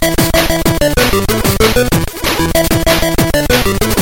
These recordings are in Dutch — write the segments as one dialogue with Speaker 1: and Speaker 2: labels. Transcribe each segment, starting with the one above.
Speaker 1: Thank you.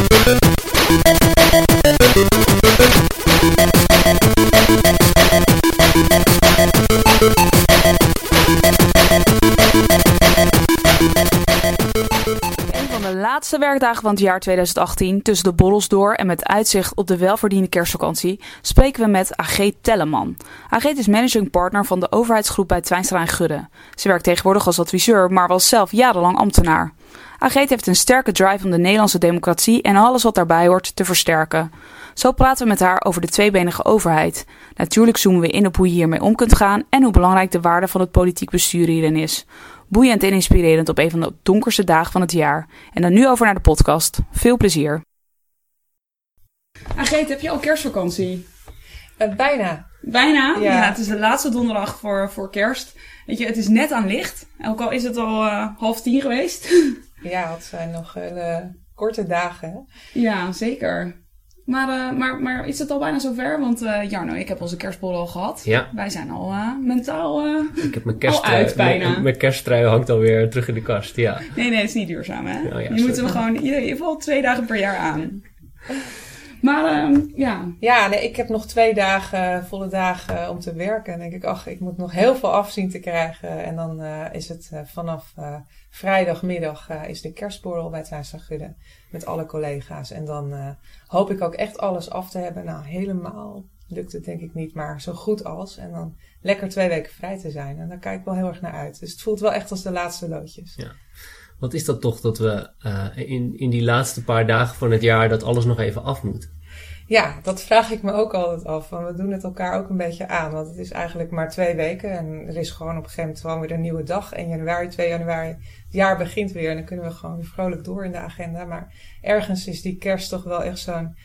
Speaker 1: Laatste werkdagen van het jaar 2018, tussen de borrels door en met uitzicht op de welverdiende kerstvakantie, spreken we met Ageet Telleman. Ageet is managing partner van de overheidsgroep bij Twijnstra en Gudde. Ze werkt tegenwoordig als adviseur, maar was zelf jarenlang ambtenaar. Ageet heeft een sterke drive om de Nederlandse democratie en alles wat daarbij hoort te versterken. Zo praten we met haar over de tweebenige overheid. Natuurlijk zoomen we in op hoe je hiermee om kunt gaan en hoe belangrijk de waarde van het politiek bestuur hierin is. Boeiend en inspirerend op een van de donkerste dagen van het jaar. En dan nu over naar de podcast. Veel plezier. Ageet, heb je al kerstvakantie?
Speaker 2: Uh, bijna.
Speaker 1: Bijna?
Speaker 2: Ja.
Speaker 1: Het is de laatste donderdag voor, voor kerst. Weet je, het is net aan licht. Ook al is het al uh, half tien geweest.
Speaker 2: Ja, het zijn nog hele korte dagen.
Speaker 1: Ja, zeker. Maar, uh, maar, maar is het al bijna zover? Want uh, Jarno, ik heb onze kerstborrel al gehad.
Speaker 3: Ja.
Speaker 1: Wij zijn al uh, mentaal
Speaker 3: ik heb mijn
Speaker 1: al
Speaker 3: kersttrui,
Speaker 1: uit bijna.
Speaker 3: Mijn, mijn kersttrui hangt alweer terug in de kast, ja.
Speaker 1: Nee, nee, het is niet duurzaam, hè?
Speaker 3: Oh ja,
Speaker 1: je moet hem gewoon in ieder geval twee dagen per jaar aan. Maar uh, ja,
Speaker 2: Ja, nee, ik heb nog twee dagen, volle dagen om te werken. En denk ik, ach, ik moet nog heel veel afzien te krijgen. En dan uh, is het uh, vanaf uh, vrijdagmiddag is de kerstborrel bij Twijnstra Gudde met alle collega's. En dan hoop ik ook echt alles af te hebben. Nou, helemaal lukt het denk ik niet, maar zo goed als. En dan lekker twee weken vrij te zijn. En daar kijk ik wel heel erg naar uit. Dus het voelt wel echt als de laatste loodjes.
Speaker 3: Ja. Wat is dat toch dat we uh, in, in die laatste paar dagen van het jaar dat alles nog even af moet?
Speaker 2: Ja, dat vraag ik me ook altijd af. Want we doen het elkaar ook een beetje aan. Want het is eigenlijk maar twee weken. En er is gewoon op een gegeven moment weer een nieuwe dag. 1 januari, 2 januari. Het jaar begint weer. En dan kunnen we gewoon weer vrolijk door in de agenda. Maar ergens is die kerst toch wel echt zo'n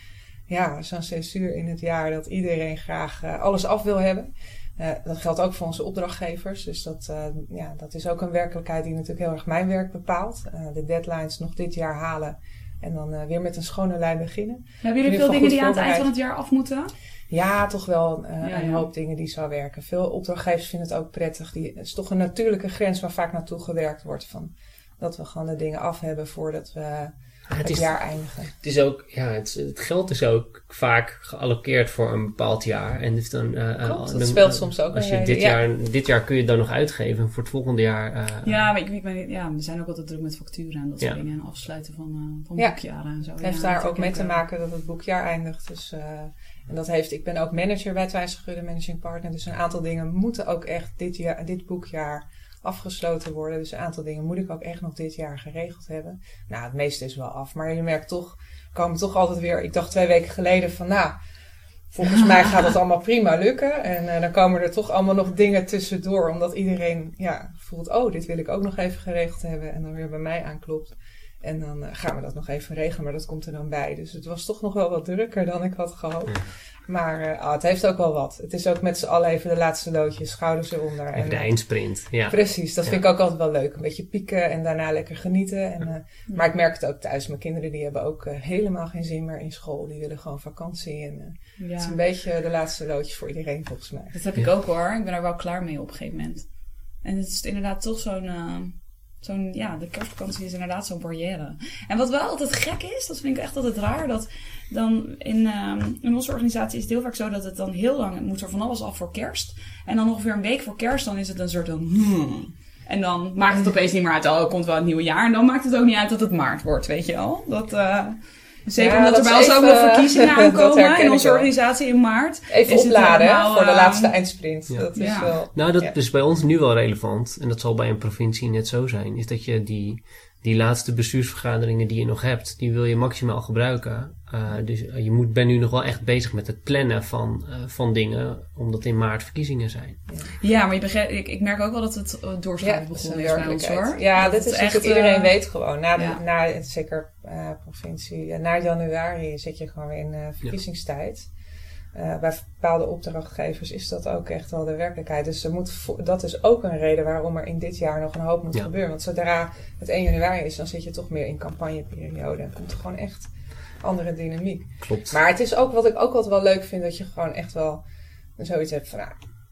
Speaker 2: ja, zo'n censuur in het jaar. Dat iedereen graag uh, alles af wil hebben. Uh, dat geldt ook voor onze opdrachtgevers. Dus dat, uh, ja, dat is ook een werkelijkheid die natuurlijk heel erg mijn werk bepaalt. De deadlines nog dit jaar halen. En dan weer met een schone lijn beginnen.
Speaker 1: Hebben jullie veel dingen die aan het eind van het jaar af moeten?
Speaker 2: Ja, toch wel
Speaker 1: Ja,
Speaker 2: een hoop dingen die zo werken. Veel opdrachtgevers vinden het ook prettig. Die, het is toch een natuurlijke grens waar vaak naartoe gewerkt wordt. Van, dat we gewoon de dingen af hebben voordat we het,
Speaker 3: het is,
Speaker 2: jaar eindigen.
Speaker 3: Het, is ook, ja, het, het, geld is ook vaak geallockeerd voor een bepaald jaar. En dus dan, uh,
Speaker 2: Klopt, dat
Speaker 3: dan,
Speaker 2: speelt soms ook
Speaker 3: Als
Speaker 2: een
Speaker 3: je dit,
Speaker 2: ja.
Speaker 3: jaar, dit jaar kun je het dan nog uitgeven. En voor het volgende jaar. Uh,
Speaker 1: Ja, maar ik, ik ben, ja, we zijn ook altijd druk met facturen en dat soort
Speaker 3: Ja.
Speaker 1: dingen. En afsluiten van, uh, van
Speaker 2: Ja.
Speaker 1: boekjaren en zo.
Speaker 2: Het heeft
Speaker 1: ja,
Speaker 2: daar ook mee te maken dat het boekjaar eindigt. Dus, uh, en dat heeft, ik ben ook manager bij Twijnsgudde Managing Partner. Dus een aantal dingen moeten ook echt dit, jaar, dit boekjaar afgesloten worden. Dus een aantal dingen moet ik ook echt nog dit jaar geregeld hebben. Nou, het meeste is wel af. Maar je merkt toch, komen toch altijd weer... Ik dacht twee weken geleden van, nou... Volgens mij gaat het allemaal prima lukken. En uh, dan komen er toch allemaal nog dingen tussendoor. Omdat iedereen ja, voelt, oh, dit wil ik ook nog even geregeld hebben. En dan weer bij mij aanklopt. En dan uh, gaan we dat nog even regelen, maar dat komt er dan bij. Dus het was toch nog wel wat drukker dan ik had gehoopt. Maar uh, oh, het heeft ook wel wat. Het is ook met z'n allen even de laatste loodjes, schouders eronder.
Speaker 3: Even
Speaker 2: en,
Speaker 3: de
Speaker 2: uh,
Speaker 3: eindsprint. Ja.
Speaker 2: Precies, dat
Speaker 3: Ja.
Speaker 2: vind ik ook altijd wel leuk. Een beetje pieken en daarna lekker genieten. En, uh,
Speaker 1: Ja.
Speaker 2: Maar ik merk het ook thuis. Mijn kinderen die hebben ook uh, helemaal geen zin meer in school. Die willen gewoon vakantie. En uh,
Speaker 1: Ja.
Speaker 2: het is een beetje de laatste loodjes voor iedereen volgens mij.
Speaker 1: Dat heb ik ook hoor. Ik ben er wel klaar mee op een gegeven moment. En het is inderdaad toch zo'n... zo'n ja, de kerstvakantie is inderdaad zo'n barrière. En wat wel altijd gek is, dat vind ik echt altijd raar, dat dan in, ehm, in onze organisatie is het heel vaak zo dat het dan heel lang, moet er van alles af voor kerst. En dan ongeveer een week voor kerst, dan is het een soort van... hmm. En dan maakt het opeens niet meer uit, oh, er komt wel het nieuwe jaar. En dan maakt het ook niet uit dat het maart wordt, weet je wel. Dat, eh, zeker
Speaker 2: Ja,
Speaker 1: omdat
Speaker 2: dat
Speaker 1: er bij ons ook nog verkiezingen aankomen in onze organisatie in maart.
Speaker 2: Even
Speaker 1: Is het
Speaker 2: opladen
Speaker 1: helemaal,
Speaker 2: voor de
Speaker 1: eh,
Speaker 2: laatste eindsprint.
Speaker 3: Ja.
Speaker 2: Dat is
Speaker 1: Ja.
Speaker 2: wel...
Speaker 3: Nou, dat
Speaker 2: Ja.
Speaker 3: is bij ons nu wel relevant. En dat zal bij een provincie net zo zijn. Is dat je die, die laatste bestuursvergaderingen die je nog hebt, die wil je maximaal gebruiken. Uh, dus je moet, ben nu nog wel echt bezig met het plannen van, uh, van dingen, omdat in maart verkiezingen zijn.
Speaker 4: Ja, maar je ik, ik merk ook wel dat het doorschuiven
Speaker 2: ja,
Speaker 4: begonnen is, bij ons hoor.
Speaker 2: Ja,
Speaker 4: dat
Speaker 2: dit is echt, iedereen weet gewoon. Na, de, na zeker uh, provincie, na januari zit je gewoon weer in verkiezingstijd. Uh, bij bepaalde opdrachtgevers is dat ook echt wel de werkelijkheid. Dus er moet, dat is ook een reden waarom er in dit jaar nog een hoop moet gebeuren. Want zodra het 1 januari is, dan zit je toch meer in campagneperiode. Er komt gewoon echt andere dynamiek.
Speaker 3: Klopt.
Speaker 2: Maar het is ook wat ik ook altijd wel leuk vind, dat je gewoon echt wel zoiets hebt van nou,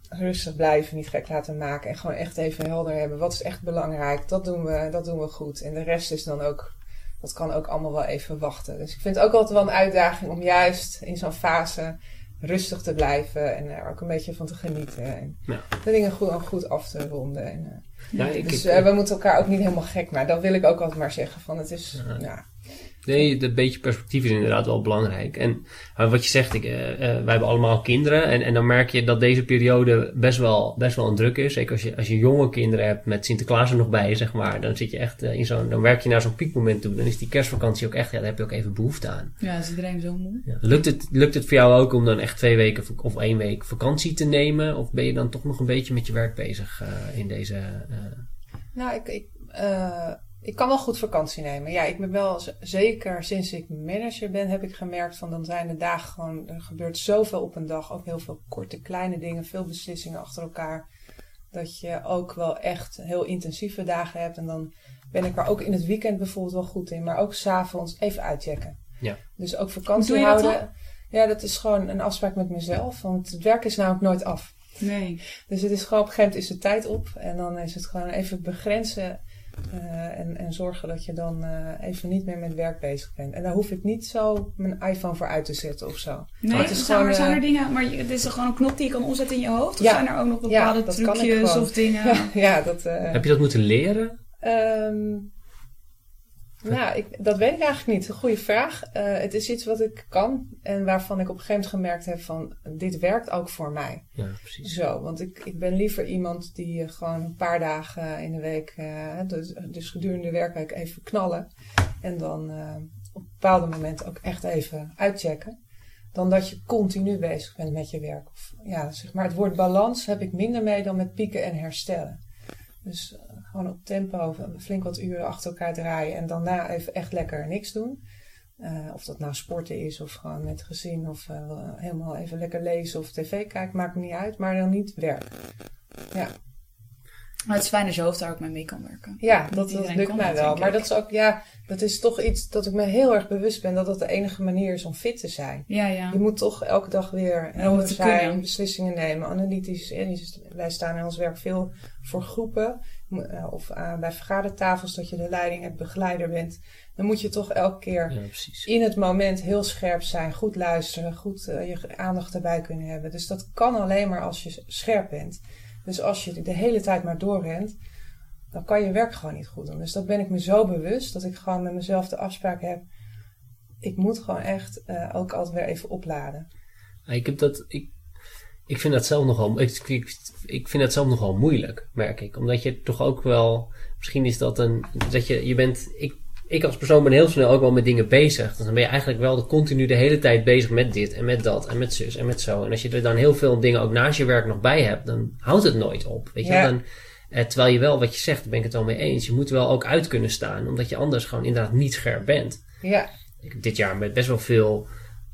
Speaker 2: rustig blijven, niet gek laten maken. En gewoon echt even helder hebben. Wat is echt belangrijk? Dat doen we, dat doen we goed. En de rest is dan ook, dat kan ook allemaal wel even wachten. Dus ik vind het ook altijd wel een uitdaging om juist in zo'n fase rustig te blijven en er ook een beetje van te genieten. En
Speaker 3: ja.
Speaker 2: de dingen goed, goed af te ronden. En,
Speaker 3: ja, ik,
Speaker 2: dus
Speaker 3: ik,
Speaker 2: uh, we moeten elkaar ook niet helemaal gek maken. Dat wil ik ook altijd maar zeggen. Van het is, ja.
Speaker 3: Nee, een beetje perspectief is inderdaad wel belangrijk. En wat je zegt, ik, uh, wij hebben allemaal kinderen. En, en dan merk je dat deze periode best wel, best wel een druk is. Zeker als je, als je jonge kinderen hebt met Sinterklaas er nog bij, zeg maar. Dan zit je echt in zo'n, dan werk je naar zo'n piekmoment toe. Dan is die kerstvakantie ook echt, ja, daar heb je ook even behoefte aan.
Speaker 4: Ja, is iedereen zo moe.
Speaker 3: Ja. Lukt, het, lukt het voor jou ook om dan echt twee weken of één week vakantie te nemen? Of ben je dan toch nog een beetje met je werk bezig in deze...
Speaker 2: Nou, ik... ik ik kan wel goed vakantie nemen. Ja, ik ben wel zeker sinds ik manager ben, heb ik gemerkt van dan zijn de dagen gewoon, er gebeurt zoveel op een dag. Ook heel veel korte, kleine dingen, veel beslissingen achter elkaar. Dat je ook wel echt heel intensieve dagen hebt. En dan ben ik er ook in het weekend bijvoorbeeld wel goed in. Maar ook s'avonds even uitchecken.
Speaker 3: Ja.
Speaker 2: Dus ook vakantie houden. Dat ja, dat is gewoon een afspraak met mezelf. Want het werk is namelijk nooit af.
Speaker 4: Nee.
Speaker 2: Dus het is gewoon op een gegeven moment is de tijd op. En dan is het gewoon even begrenzen uh, en, en zorgen dat je dan uh, even niet meer met werk bezig bent. En daar hoef ik niet zo mijn iPhone voor uit te zetten of zo.
Speaker 4: Nee, het is zijn, gewoon, er, zijn er dingen, maar het is er gewoon een knop die je kan omzetten in je hoofd? Of
Speaker 2: ja,
Speaker 4: zijn er ook nog bepaalde
Speaker 2: ja,
Speaker 4: trucjes of dingen?
Speaker 2: Ja, ja dat... Uh,
Speaker 3: Heb je dat moeten leren?
Speaker 2: Um, nou, ik, dat weet ik eigenlijk niet. Een goede vraag. Uh, het is iets wat ik kan en waarvan ik op een gegeven moment gemerkt heb van dit werkt ook voor mij.
Speaker 3: Ja, precies.
Speaker 2: Zo, want ik, ik ben liever iemand die uh, gewoon een paar dagen in de week, uh, dus, dus gedurende de werkweek even knallen. En dan op bepaalde momenten ook echt even uitchecken. Dan dat je continu bezig bent met je werk. Of, ja, zeg maar, het woord balans heb ik minder mee dan met pieken en herstellen. Dus gewoon op tempo flink wat uren achter elkaar draaien en daarna even echt lekker niks doen. Uh, of dat nou sporten is of gewoon met gezin of uh, helemaal even lekker lezen of tv kijken, maakt me niet uit, maar dan niet werken. Ja.
Speaker 4: Maar het is fijn als je hoofd daar ook mee mee kan werken.
Speaker 2: Ja, dat, dat lukt mij wel. Maar dat is ook, ja, dat is toch iets dat ik me heel erg bewust ben dat dat de enige manier is om fit te zijn.
Speaker 4: Ja, ja.
Speaker 2: Je moet toch elke dag weer helder zijn, beslissingen nemen, analytisch. Wij staan in ons werk veel voor groepen of uh, bij vergadertafels dat je de leiding hebt, begeleider bent. Dan moet je toch elke keer
Speaker 3: ja,
Speaker 2: in het moment heel scherp zijn, goed luisteren, goed uh, je aandacht erbij kunnen hebben. Dus dat kan alleen maar als je scherp bent. Dus als je de hele tijd maar doorrent, dan kan je werk gewoon niet goed doen. Dus dat ben ik me zo bewust dat ik gewoon met mezelf de afspraak heb. Ik moet gewoon echt uh, ook altijd weer even opladen.
Speaker 3: Ik heb dat. Ik, ik vind dat zelf nogal. Ik, ik, ik vind dat zelf nogal moeilijk, merk ik. Omdat je toch ook wel. Misschien is dat een. Dat je, je bent. Ik, ik als persoon ben heel snel ook wel met dingen bezig. Dus dan ben je eigenlijk wel de, continu de hele tijd bezig met dit en met dat en met zus en met zo. En als je er dan heel veel dingen ook naast je werk nog bij hebt, dan houdt het nooit op. Weet je,
Speaker 2: ja.
Speaker 3: dan, eh, terwijl je wel wat je zegt, daar ben ik het wel mee eens. Je moet wel ook uit kunnen staan, omdat je anders gewoon inderdaad niet scherp bent.
Speaker 2: Ja.
Speaker 3: Ik heb dit jaar met best wel veel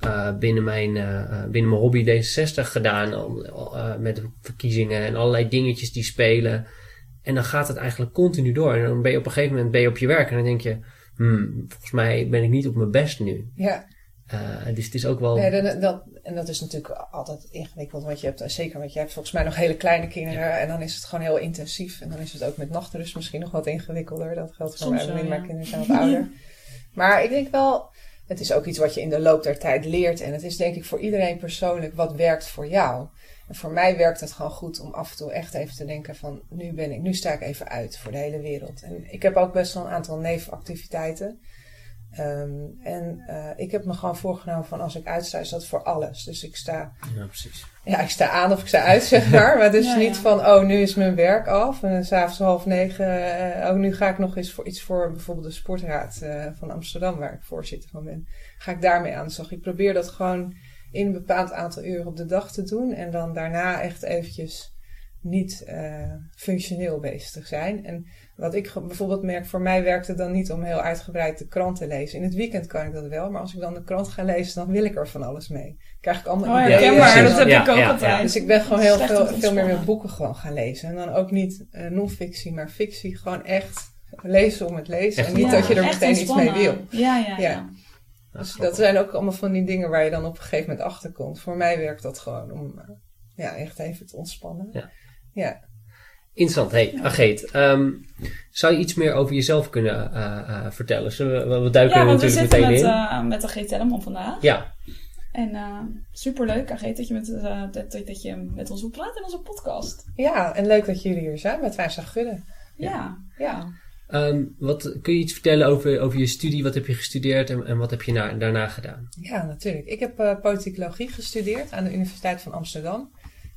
Speaker 3: uh, binnen, mijn, uh, binnen mijn hobby D66 gedaan. Uh, met verkiezingen en allerlei dingetjes die spelen. En dan gaat het eigenlijk continu door. En dan ben je op een gegeven moment ben je op je werk en dan denk je, hmm, volgens mij ben ik niet op mijn best nu.
Speaker 2: Ja.
Speaker 3: dus het is ook wel.
Speaker 2: Nee, dan, dat, en dat is natuurlijk altijd ingewikkeld, want je hebt zeker, want je hebt volgens mij nog hele kleine kinderen ja. en dan is het gewoon heel intensief. En dan is het ook met nachtrust misschien nog wat ingewikkelder. Dat geldt voor mij, mijn kinderen zijn wat ouder. Maar ik denk wel, het is ook iets wat je in de loop der tijd leert. En het is denk ik voor iedereen persoonlijk wat werkt voor jou. En voor mij werkt het gewoon goed om af en toe echt even te denken van nu ben ik, nu sta ik even uit voor de hele wereld. En ik heb ook best wel een aantal nevenactiviteiten. Ehm, en uh, ik heb me gewoon voorgenomen van als ik uitsta, is dat voor alles. Dus ik sta,
Speaker 3: Ja, precies.
Speaker 2: ja, ik sta aan of ik sta uit, zeg maar. Maar dus
Speaker 4: Ja,
Speaker 2: niet
Speaker 4: ja.
Speaker 2: van, oh, nu is mijn werk af. En dan s'avonds half negen, eh, oh, nu ga ik nog eens voor iets voor bijvoorbeeld de Sportraad eh, van Amsterdam, waar ik voorzitter van ben. Ga ik daarmee aan de slag. Ik probeer dat gewoon in een bepaald aantal uren op de dag te doen. En dan daarna echt eventjes niet eh, functioneel bezig te zijn. En wat ik bijvoorbeeld merk, voor mij werkt het dan niet om heel uitgebreid de krant te lezen. In het weekend kan ik dat wel, maar als ik dan de krant ga lezen, dan wil ik er van alles mee. Krijg ik allemaal
Speaker 4: Oh,
Speaker 2: ideeën.
Speaker 4: herkenbaar.
Speaker 2: en
Speaker 4: dat
Speaker 2: dan-
Speaker 4: heb
Speaker 3: Ja,
Speaker 4: ik ook
Speaker 3: ja,
Speaker 4: altijd.
Speaker 3: ja.
Speaker 2: dus ik ben gewoon heel veel, veel meer met boeken gewoon gaan lezen. En dan ook niet eh, non-fictie, maar fictie. Gewoon echt lezen om het lezen.
Speaker 3: Echt
Speaker 2: en niet
Speaker 4: Ja,
Speaker 2: dat je er meteen iets mee wil.
Speaker 4: Ja, ja, ja.
Speaker 2: Ja.
Speaker 3: Ja,
Speaker 2: Dus dat zijn ook allemaal van die dingen waar je dan op een gegeven moment achter komt. Voor mij werkt dat gewoon om eh, ja, echt even te ontspannen.
Speaker 3: Ja.
Speaker 2: Ja.
Speaker 3: Interessant. Hey, Ageet, ehm, zou je iets meer over jezelf kunnen eh, eh, vertellen? Zullen we, we duiken
Speaker 4: Ja,
Speaker 3: er
Speaker 4: want we
Speaker 3: natuurlijk
Speaker 4: zitten
Speaker 3: meteen
Speaker 4: met,
Speaker 3: in.
Speaker 4: eh met de G. Tellerman vandaag.
Speaker 3: Ja,
Speaker 4: En eh superleuk, Agent, dat je, met, dat, dat je met ons wil praten in onze podcast.
Speaker 2: ja, en leuk dat jullie hier zijn met Wijs Gudde.
Speaker 4: Ja, ja.
Speaker 3: Ehm, wat, kun je iets vertellen over, over je studie? Wat heb je gestudeerd en, en wat heb je na, daarna gedaan?
Speaker 2: Ja, natuurlijk. Ik heb eh politicologie gestudeerd aan de Universiteit van Amsterdam.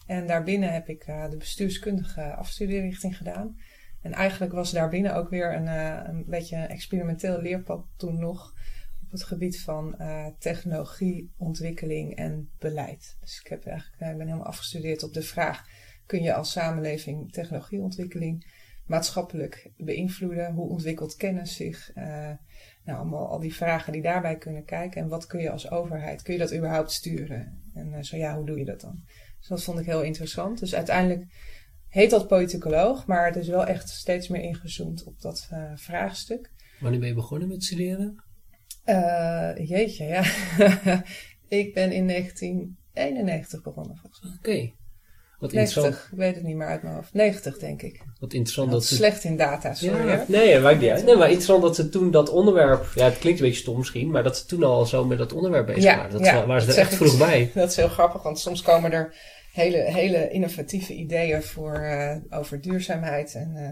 Speaker 2: En daarbinnen heb ik eh, de bestuurskundige afstudeerrichting gedaan. En eigenlijk was daarbinnen ook weer een, eh, een beetje een experimenteel leerpad toen nog. Op het gebied van eh, technologie, ontwikkeling en beleid. Dus ik, heb eigenlijk, ik ben helemaal afgestudeerd op de vraag: kun je als samenleving technologieontwikkeling maatschappelijk beïnvloeden? Hoe ontwikkelt kennis zich? Nou, allemaal al die vragen die daarbij kunnen kijken. En wat kun je als overheid? Kun je dat überhaupt sturen? En zo ja, hoe doe je dat dan? Dus dat vond ik heel interessant. Dus uiteindelijk heet dat politicoloog, maar het is wel echt steeds meer ingezoomd op dat eh, vraagstuk.
Speaker 3: Wanneer ben je begonnen met studeren?
Speaker 2: Eh, jeetje, ja. ik ben in 1991 begonnen volgens mij.
Speaker 3: Oké. Wat interessant,
Speaker 2: 90, ik weet het niet meer uit mijn hoofd. 90 denk ik.
Speaker 3: wat interessant
Speaker 2: Dat
Speaker 3: ze...
Speaker 2: slecht in data, sorry.
Speaker 3: Ja, nee, maakt niet uit. Nee, maar interessant dat ze toen dat onderwerp... Ja, het klinkt een beetje stom misschien, maar dat ze toen al zo met dat onderwerp bezig
Speaker 2: Ja,
Speaker 3: waren. Dat
Speaker 2: ja,
Speaker 3: ze, waren ze
Speaker 2: dat
Speaker 3: er echt
Speaker 2: ik.
Speaker 3: vroeg bij.
Speaker 2: Dat is heel grappig, want soms komen er hele, hele innovatieve ideeën voor, eh, over duurzaamheid. En eh,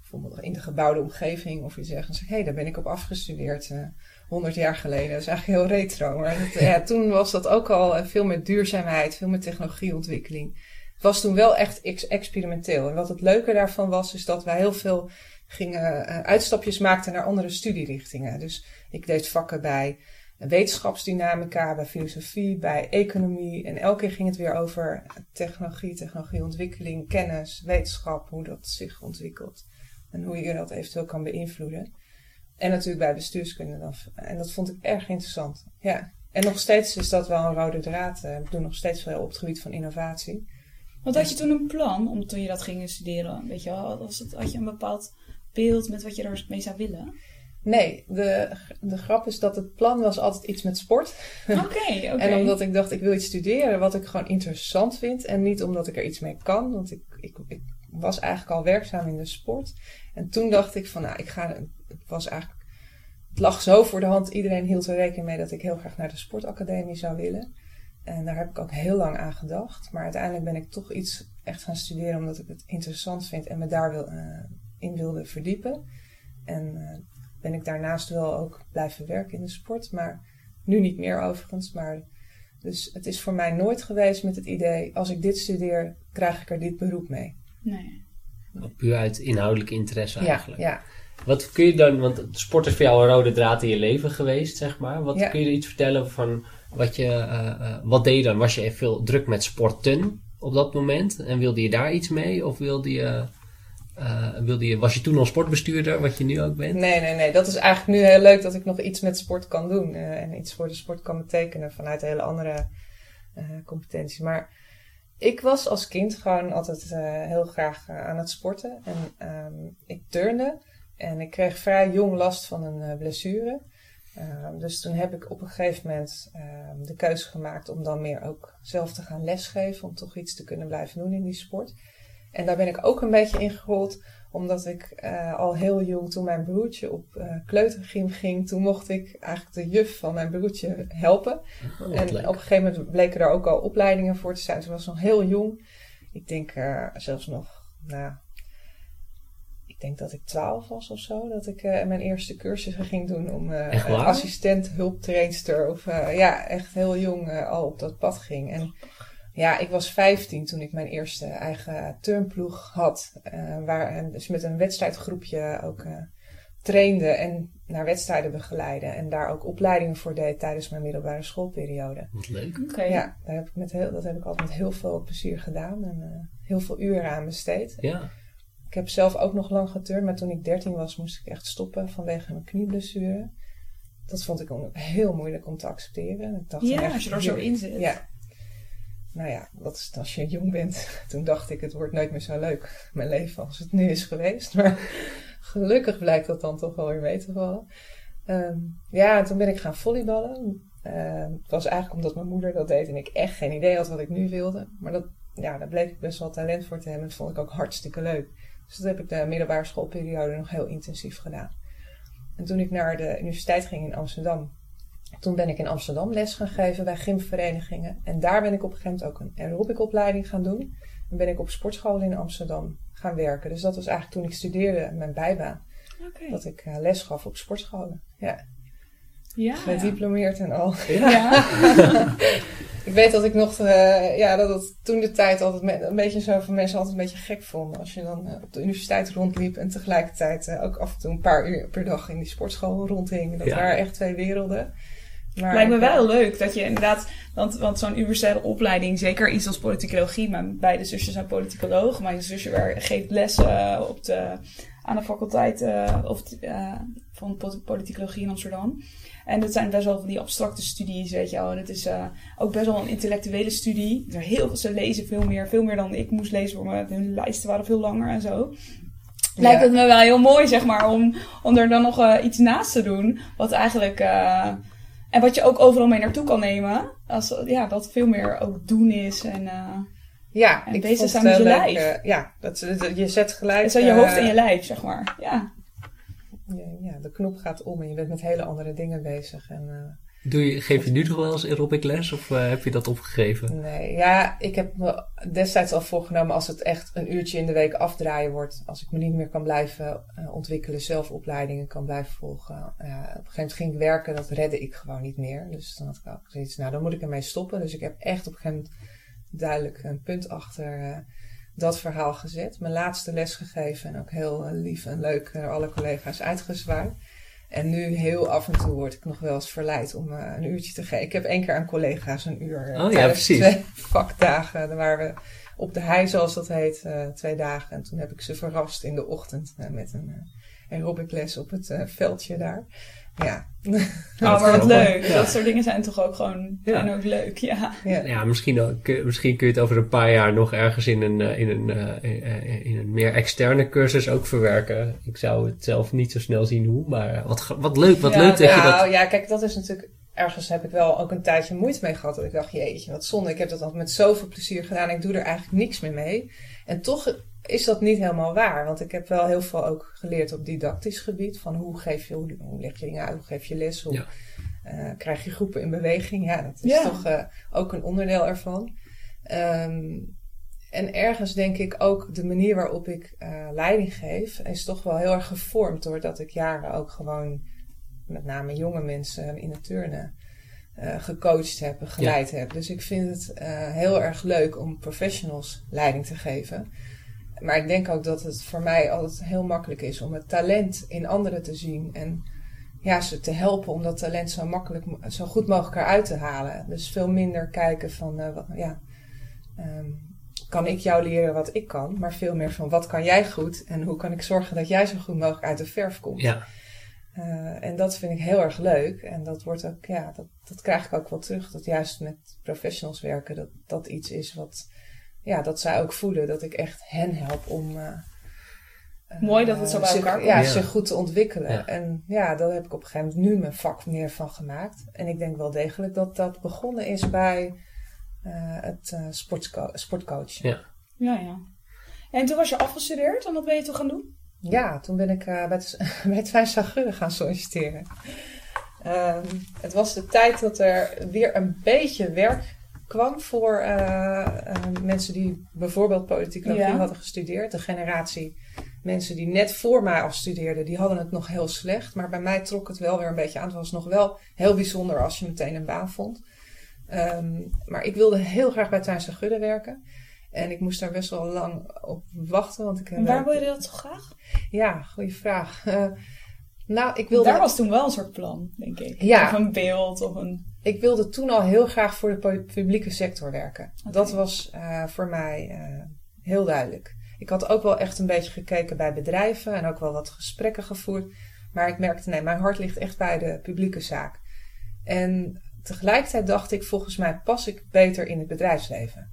Speaker 2: bijvoorbeeld in de gebouwde omgeving. Of je zegt, hé, hey, daar ben ik op afgestudeerd. eh 100 jaar geleden. Dat is eigenlijk heel retro. Maar dat, ja, toen was dat ook al veel met duurzaamheid, veel met technologieontwikkeling. Het was toen wel echt ex- experimenteel. En wat het leuke daarvan was, is dat wij heel veel gingen, uitstapjes maakten naar andere studierichtingen. Dus ik deed vakken bij wetenschapsdynamica, bij filosofie, bij economie. En elke keer ging het weer over technologie, technologieontwikkeling, kennis, wetenschap, hoe dat zich ontwikkelt. En hoe je dat eventueel kan beïnvloeden. En natuurlijk bij bestuurskunde. Dan. En dat vond ik erg interessant. Ja. En nog steeds is dat wel een rode draad. eh, Ik doe nog steeds veel op het gebied van innovatie.
Speaker 4: Want had je toen een plan om toen je dat ging studeren? Weet je wel, was het, had je een bepaald beeld met wat je ermee zou willen?
Speaker 2: Nee, de, de grap is dat het plan was altijd iets met sport.
Speaker 4: Oké, oké.
Speaker 2: En omdat ik dacht, ik wil iets studeren wat ik gewoon interessant vind. En niet omdat ik er iets mee kan. Want ik, ik, ik was eigenlijk al werkzaam in de sport. En toen dacht ik van, nou, ik ga... Het was eigenlijk... Het lag zo voor de hand. Iedereen hield er rekening mee dat ik heel graag naar de sportacademie zou willen. En daar heb ik ook heel lang aan gedacht. Maar uiteindelijk ben ik toch iets echt gaan studeren omdat ik het interessant vind en me daar wil, eh, in wilde verdiepen. En eh, ben ik daarnaast wel ook blijven werken in de sport. Maar nu niet meer overigens. Maar dus het is voor mij nooit geweest met het idee, als ik dit studeer, krijg ik er dit beroep mee.
Speaker 4: Nee.
Speaker 3: Puur uit inhoudelijke interesse eigenlijk.
Speaker 2: Ja, ja.
Speaker 3: Wat kun je dan, want sport is voor jou een rode draad in je leven geweest, zeg maar. Wat
Speaker 2: Ja.
Speaker 3: kun je er iets vertellen van wat je, eh, eh, wat deed je dan? Was je even veel druk met sporten op dat moment? En wilde je daar iets mee? Of wilde je, eh, wilde je, was je toen al sportbestuurder, wat je nu ook bent?
Speaker 2: Nee, nee, nee. Dat is eigenlijk nu heel leuk dat ik nog iets met sport kan doen. eh, en iets voor de sport kan betekenen vanuit hele andere eh competenties. Maar ik was als kind gewoon altijd heel graag aan het sporten. En ehm, ik turnde. En ik kreeg vrij jong last van een blessure. Ehm, dus toen heb ik op een gegeven moment ehm, de keuze gemaakt om dan meer ook zelf te gaan lesgeven. Om toch iets te kunnen blijven doen in die sport. En daar ben ik ook een beetje in gerold omdat ik eh, al heel jong, toen mijn broertje op eh kleutergym ging, toen mocht ik eigenlijk de juf van mijn broertje helpen.
Speaker 3: Oh,
Speaker 2: en
Speaker 3: leuk.
Speaker 2: op een gegeven moment bleken er ook al opleidingen voor te zijn. Ze was nog heel jong. Ik denk eh, zelfs nog, nou, ik denk dat ik twaalf was of zo, dat ik mijn eerste cursus ging doen om assistent, hulptrainster of ja, echt heel jong al op dat pad ging. En ja, ik was 15 toen ik mijn eerste eigen turnploeg had, eh, waar en dus met een wedstrijdgroepje ook eh, trainde en naar wedstrijden begeleide en daar ook opleidingen voor deed tijdens mijn middelbare schoolperiode.
Speaker 3: Wat leuk.
Speaker 4: Oké.
Speaker 2: Ja, daar heb ik met heel, dat heb ik altijd met heel veel plezier gedaan en eh, heel veel uren aan besteed.
Speaker 3: Ja.
Speaker 2: Ik heb zelf ook nog lang geturnd, maar toen ik 13 was moest ik echt stoppen vanwege mijn knieblessure. Dat vond ik heel moeilijk om te accepteren. Ik dacht
Speaker 4: Ja,
Speaker 2: echt,
Speaker 4: als je er zo in zit.
Speaker 2: Ja. Nou ja, dat is als je jong bent. Toen dacht ik, het wordt nooit meer zo leuk, mijn leven, als het nu is geweest. Maar gelukkig blijkt dat dan toch wel weer mee te vallen. Ehm, ja, en toen ben ik gaan volleyballen. Ehm, het was eigenlijk omdat mijn moeder dat deed en ik echt geen idee had wat ik nu wilde. Maar dat, ja, daar bleek ik best wel talent voor te hebben. Dat vond ik ook hartstikke leuk. Dus dat heb ik de middelbare schoolperiode nog heel intensief gedaan. En toen ik naar de universiteit ging in Amsterdam, toen ben ik in Amsterdam les gaan geven bij gymverenigingen. En daar ben ik op een gegeven moment ook een aerobicopleiding gaan doen. En ben ik op sportscholen in Amsterdam gaan werken. Dus dat was eigenlijk toen ik studeerde, mijn bijbaan.
Speaker 4: Oké.
Speaker 2: Dat ik eh, les gaf op sportscholen. Ja,
Speaker 4: Ja.
Speaker 2: gediplomeerd en al.
Speaker 4: Ja.
Speaker 2: Ik weet dat ik nog, eh, ja, dat het toen de tijd altijd me- een beetje zo voor mensen altijd een beetje gek vonden. Als je dan eh, op de universiteit rondliep en tegelijkertijd ook af en toe een paar uur per dag in die sportschool rondhing. Dat
Speaker 3: Ja.
Speaker 2: waren echt twee werelden. Maar
Speaker 4: Lijkt me wel leuk dat je inderdaad, want, want zo'n universitaire opleiding, zeker iets als politicologie, mijn beide zusjes zijn politicoloog. Mijn zusje geeft les eh, op de, aan de faculteit eh, of, eh, van po- politicologie in Amsterdam. En dat zijn best wel van die abstracte studies, weet je wel. En het is ook best wel een intellectuele studie. Er heel ze lezen veel meer, veel meer dan ik moest lezen, voor me. hun lijsten waren veel langer en zo. Lijkt het me wel heel mooi, zeg maar, om, om er dan nog iets naast te doen. Wat eigenlijk... eh, en wat je ook overal mee naartoe kan nemen. Als, ja, wat veel meer ook doen is. En eh,
Speaker 2: Ja,
Speaker 4: en
Speaker 2: ik
Speaker 4: bezig zijn met je
Speaker 2: leuk,
Speaker 4: lijf.
Speaker 2: eh, ja, dat, dat- je zet gelijk...
Speaker 4: zo je
Speaker 2: eh,
Speaker 4: hoofd en je lijf, zeg maar. Ja.
Speaker 2: ja, ja, de knop gaat om en je bent met hele andere dingen bezig. En, eh,
Speaker 3: Doe je, geef je nu nog wel eens aerobic les of eh, heb je dat opgegeven?
Speaker 2: Nee, ja, ik heb me destijds al voorgenomen als het echt een uurtje in de week afdraaien wordt. Als ik me niet meer kan blijven eh, ontwikkelen, zelf opleidingen kan blijven volgen. Ja, op een gegeven moment ging ik werken, dat redde ik gewoon niet meer. Dus dan had ik ook zoiets, nou dan moet ik ermee stoppen. Dus ik heb echt op een gegeven moment duidelijk een punt achter eh, dat verhaal gezet. Mijn laatste les gegeven en ook heel eh, lief en leuk naar alle collega's uitgezwaaid. En nu heel af en toe word ik nog wel eens verleid om eh, een uurtje te geven. Ik heb één keer aan collega's een uur. eh,
Speaker 3: Oh ja, precies.
Speaker 2: Twee vakdagen. Daar waren we op de hei, zoals dat heet, eh, twee dagen. En toen heb ik ze verrast in de ochtend met een uh, aerobic les op het veldje daar. Ja.
Speaker 4: Oh, maar wat leuk.
Speaker 3: Ja.
Speaker 4: Dat soort dingen zijn toch ook gewoon
Speaker 3: Ja.
Speaker 4: zijn ook leuk. Ja.
Speaker 2: ja.
Speaker 3: Ja, misschien, ook, eh, misschien kun je het over een paar jaar nog ergens in een, eh, in een, eh, in een meer externe cursus ook verwerken. Ik zou het zelf niet zo snel zien hoe, maar wat, wat leuk, wat
Speaker 2: Ja,
Speaker 3: leuk dat je
Speaker 2: nou,
Speaker 3: dat...
Speaker 2: Ja, kijk, dat is natuurlijk... Ergens heb ik wel ook een tijdje moeite mee gehad. Dat ik dacht, jeetje, wat zonde. Ik heb dat altijd met zoveel plezier gedaan. Ik doe er eigenlijk niks meer mee. En toch is dat niet helemaal waar. Want ik heb wel heel veel ook geleerd op didactisch gebied. Van hoe geef je, hoe, hoe leg je dingen uit, hoe geef je les, hoe
Speaker 3: Ja.
Speaker 2: eh, krijg je groepen in beweging. Ja, dat is
Speaker 4: Ja.
Speaker 2: toch eh, ook een onderdeel ervan. Ehm, en ergens denk ik ook de manier waarop ik eh, leiding geef, is toch wel heel erg gevormd doordat ik jaren ook gewoon met name jonge mensen in het turnen eh, gecoacht heb, en geleid heb. Dus ik vind het eh, heel erg leuk om professionals leiding te geven. Maar ik denk ook dat het voor mij altijd heel makkelijk is om het talent in anderen te zien en ja, ze te helpen om dat talent zo makkelijk, zo goed mogelijk eruit te halen. Dus veel minder kijken van, eh, wat- ja, ehm, kan ik jou leren wat ik kan, maar veel meer van wat kan jij goed en hoe kan ik zorgen dat jij zo goed mogelijk uit de verf komt.
Speaker 3: Ja,
Speaker 2: Eh, en dat vind ik heel erg leuk. En dat wordt ook, ja, dat, dat krijg ik ook wel terug. Dat juist met professionals werken, dat dat iets is wat, ja, dat zij ook voelen. Dat ik echt hen help om. eh, eh,
Speaker 4: Mooi dat het zo bij
Speaker 2: zich-
Speaker 4: elkaar komt.
Speaker 2: Ja,
Speaker 3: Ja.
Speaker 2: zich goed te ontwikkelen.
Speaker 3: Ja.
Speaker 2: En ja, daar heb ik op een gegeven moment nu mijn vak meer van gemaakt. En ik denk wel degelijk dat dat begonnen is bij eh, het eh, sportco sportcoach.
Speaker 3: Ja.
Speaker 4: ja, ja. En toen was je afgestudeerd en wat ben je toen gaan doen?
Speaker 2: Ja, toen ben ik eh, bij het, bij het Fijn gaan solliciteren. Ehm, het was de tijd dat er weer een beetje werk kwam voor eh, eh, mensen die bijvoorbeeld politicologie
Speaker 4: Ja.
Speaker 2: hadden gestudeerd. De generatie mensen die net voor mij afstudeerden, die hadden het nog heel slecht. Maar bij mij trok het wel weer een beetje aan. Het was nog wel heel bijzonder als je meteen een baan vond. Ehm, maar ik wilde heel graag bij Tuinse Gudde werken. En ik moest daar best wel lang op wachten. Want ik,
Speaker 1: en waar wil je dat zo graag?
Speaker 2: Ja, goede vraag. Nou, ik wilde...
Speaker 1: Daar was toen wel een soort plan, denk ik.
Speaker 2: Ja.
Speaker 1: Of een beeld of een...
Speaker 2: Ik wilde toen al heel graag voor de publieke sector werken. Dat was uh, voor mij uh, heel duidelijk. Ik had ook wel echt een beetje gekeken bij bedrijven en ook wel wat gesprekken gevoerd. Maar ik merkte, nee, mijn hart ligt echt bij de publieke zaak. En tegelijkertijd dacht ik, volgens mij pas ik beter in het bedrijfsleven.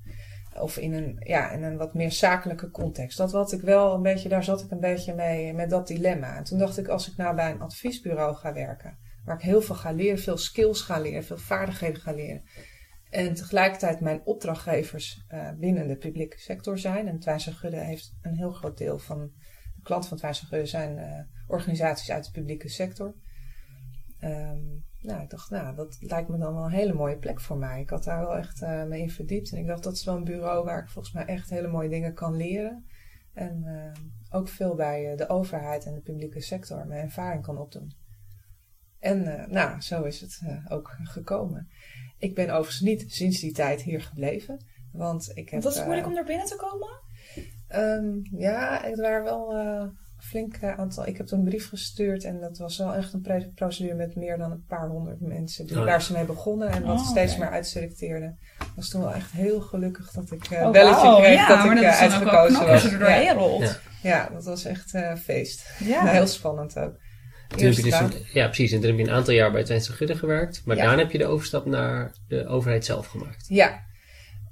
Speaker 2: Of in een, ja, in een wat meer zakelijke context. Dat wat ik wel een beetje, daar zat ik een beetje mee met dat dilemma. En toen dacht ik, als ik nou bij een adviesbureau ga werken, waar ik heel veel ga leren, veel skills ga leren, veel vaardigheden ga leren. En tegelijkertijd mijn opdrachtgevers uh, binnen de publieke sector zijn. En Twijnse Gudde heeft een heel groot deel van de klanten van Twijnse Gudde zijn uh, organisaties uit de publieke sector. Um, nou, ik dacht, nou, dat lijkt me dan wel een hele mooie plek voor mij. Ik had daar wel echt uh, mee in verdiept. En ik dacht, dat is wel een bureau waar ik volgens mij echt hele mooie dingen kan leren. En ook veel bij de overheid en de publieke sector mijn ervaring kan opdoen. En nou, zo is het ook gekomen. Ik ben overigens niet sinds die tijd hier gebleven. Want ik heb.
Speaker 1: Was het moeilijk om er binnen te komen?
Speaker 2: Um, ja, het waren wel flink uh, aantal. Ik heb toen een brief gestuurd en dat was wel echt een procedure met meer dan een paar honderd mensen die, oh, waar ze mee begonnen en wat
Speaker 1: oh,
Speaker 2: steeds
Speaker 1: okay.
Speaker 2: meer uitselecteerden. Ik was toen wel echt heel gelukkig dat ik een
Speaker 1: oh,
Speaker 2: belletje
Speaker 1: wow.
Speaker 2: kreeg
Speaker 1: ja,
Speaker 2: dat ik
Speaker 1: dat wel
Speaker 2: uitgekozen was.
Speaker 1: als je er doorheen
Speaker 2: ja.
Speaker 1: rolt.
Speaker 3: Ja.
Speaker 2: ja, dat was echt een feest.
Speaker 1: Ja.
Speaker 2: heel spannend ook.
Speaker 3: Toen heb je dus een, ja, precies. En toen heb je een aantal jaar bij Twijnse Gudde gewerkt. Maar
Speaker 2: Ja.
Speaker 3: daarna heb je de overstap naar de overheid zelf gemaakt.
Speaker 2: Ja,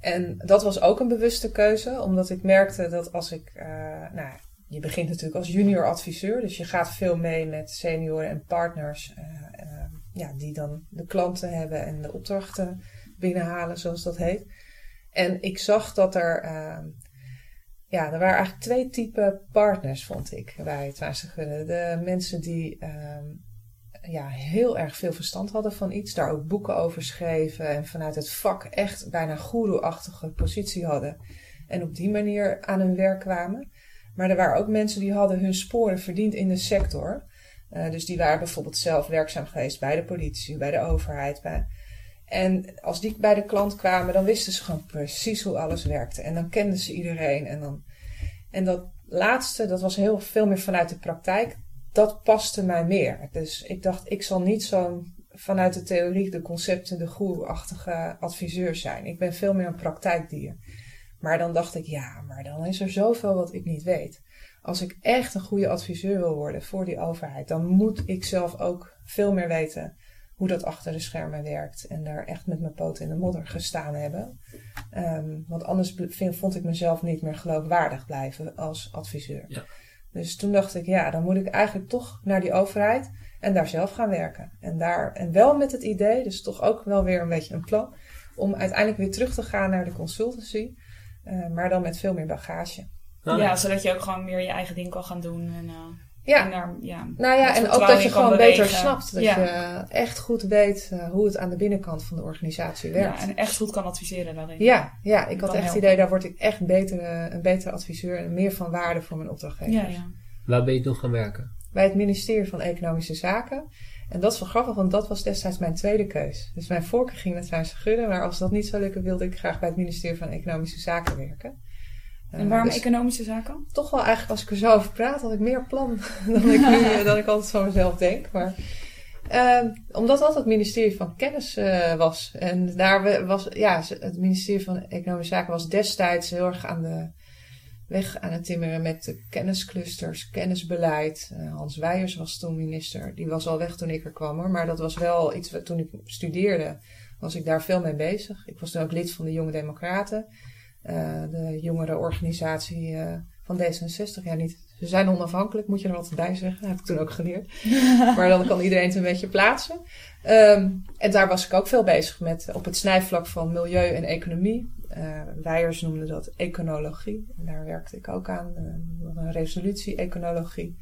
Speaker 2: en dat was ook een bewuste keuze, omdat ik merkte dat als ik, uh, nou, je begint natuurlijk als junior adviseur, dus je gaat veel mee met senioren en partners, uh, uh, ja, die dan de klanten hebben en de opdrachten binnenhalen, zoals dat heet. En ik zag dat er, ja, er waren eigenlijk twee typen partners, vond ik, bij het Gudde. De mensen die ja, heel erg veel verstand hadden van iets, daar ook boeken over schreven en vanuit het vak echt bijna goeroe-achtige positie hadden. En op die manier aan hun werk kwamen. Maar er waren ook mensen die hadden hun sporen verdiend in de sector. Uh, dus die waren bijvoorbeeld zelf werkzaam geweest bij de politie, bij de overheid. En als die bij de klant kwamen, dan wisten ze gewoon precies hoe alles werkte. En dan kenden ze iedereen. En, dan... en dat laatste, dat was heel veel meer vanuit de praktijk dat paste mij meer. Dus ik dacht, ik zal niet zo'n vanuit de theorie, de concepten, de goeroe-achtige adviseur zijn. Ik ben veel meer een praktijkdier. Maar dan dacht ik, ja, maar dan is er zoveel wat ik niet weet. Als ik echt een goede adviseur wil worden voor die overheid, dan moet ik zelf ook veel meer weten hoe dat achter de schermen werkt. En daar echt met mijn poten in de modder gestaan hebben. Um, want anders vind, vond ik mezelf niet meer geloofwaardig blijven als adviseur.
Speaker 3: Ja.
Speaker 2: Dus toen dacht ik, ja, dan moet ik eigenlijk toch naar die overheid en daar zelf gaan werken. En, daar, en wel met het idee, dus toch ook wel weer een beetje een plan, om uiteindelijk weer terug te gaan naar de consultancy, maar dan met veel meer bagage.
Speaker 1: Oh, ja, zodat je ook gewoon meer je eigen ding kan gaan doen. En, uh,
Speaker 2: ja.
Speaker 1: en daar, ja,
Speaker 2: nou ja, en ook dat je gewoon
Speaker 1: bewegen.
Speaker 2: beter snapt. Dat
Speaker 1: ja.
Speaker 2: je echt goed weet uh, hoe het aan de binnenkant van de organisatie werkt.
Speaker 1: Ja, en echt goed kan adviseren daarin.
Speaker 2: Ja, ja ik had echt het idee, daar word ik echt beter, een betere adviseur en meer van waarde voor mijn opdrachtgevers.
Speaker 1: Ja, ja.
Speaker 3: Waar ben je nog gaan werken?
Speaker 2: Bij het ministerie van Economische Zaken. En dat is wel grappig, want dat was destijds mijn tweede keus. Dus mijn voorkeur ging naar Twijnse Gudde, maar als dat niet zou lukken, wilde ik graag bij het ministerie van Economische Zaken werken.
Speaker 1: En waarom uh, dus economische zaken?
Speaker 2: Toch wel eigenlijk, als ik er zo over praat, had ik meer plan dan ik nu, dan ik altijd van mezelf denk. Maar uh, omdat dat het ministerie van Kennis uh, was. En daar was, ja, het ministerie van Economische Zaken was destijds heel erg aan de weg aan het timmeren met de kennisclusters, kennisbeleid. Uh, Hans Weijers was toen minister. Die was al weg toen ik er kwam hoor. Maar dat was wel iets wat toen ik studeerde, was ik daar veel mee bezig. Ik was toen ook lid van de Jonge Democraten. Uh, de jongere organisatie uh, van D66. Ja, niet, ze zijn onafhankelijk, moet je er altijd bij zeggen. Dat heb ik toen ook geleerd. maar dan kan iedereen het een beetje plaatsen. Um, en daar was ik ook veel bezig met op het snijvlak van milieu en economie. Uh, Weijers noemde dat econologie. En daar werkte ik ook aan. Uh, een resolutie econologie.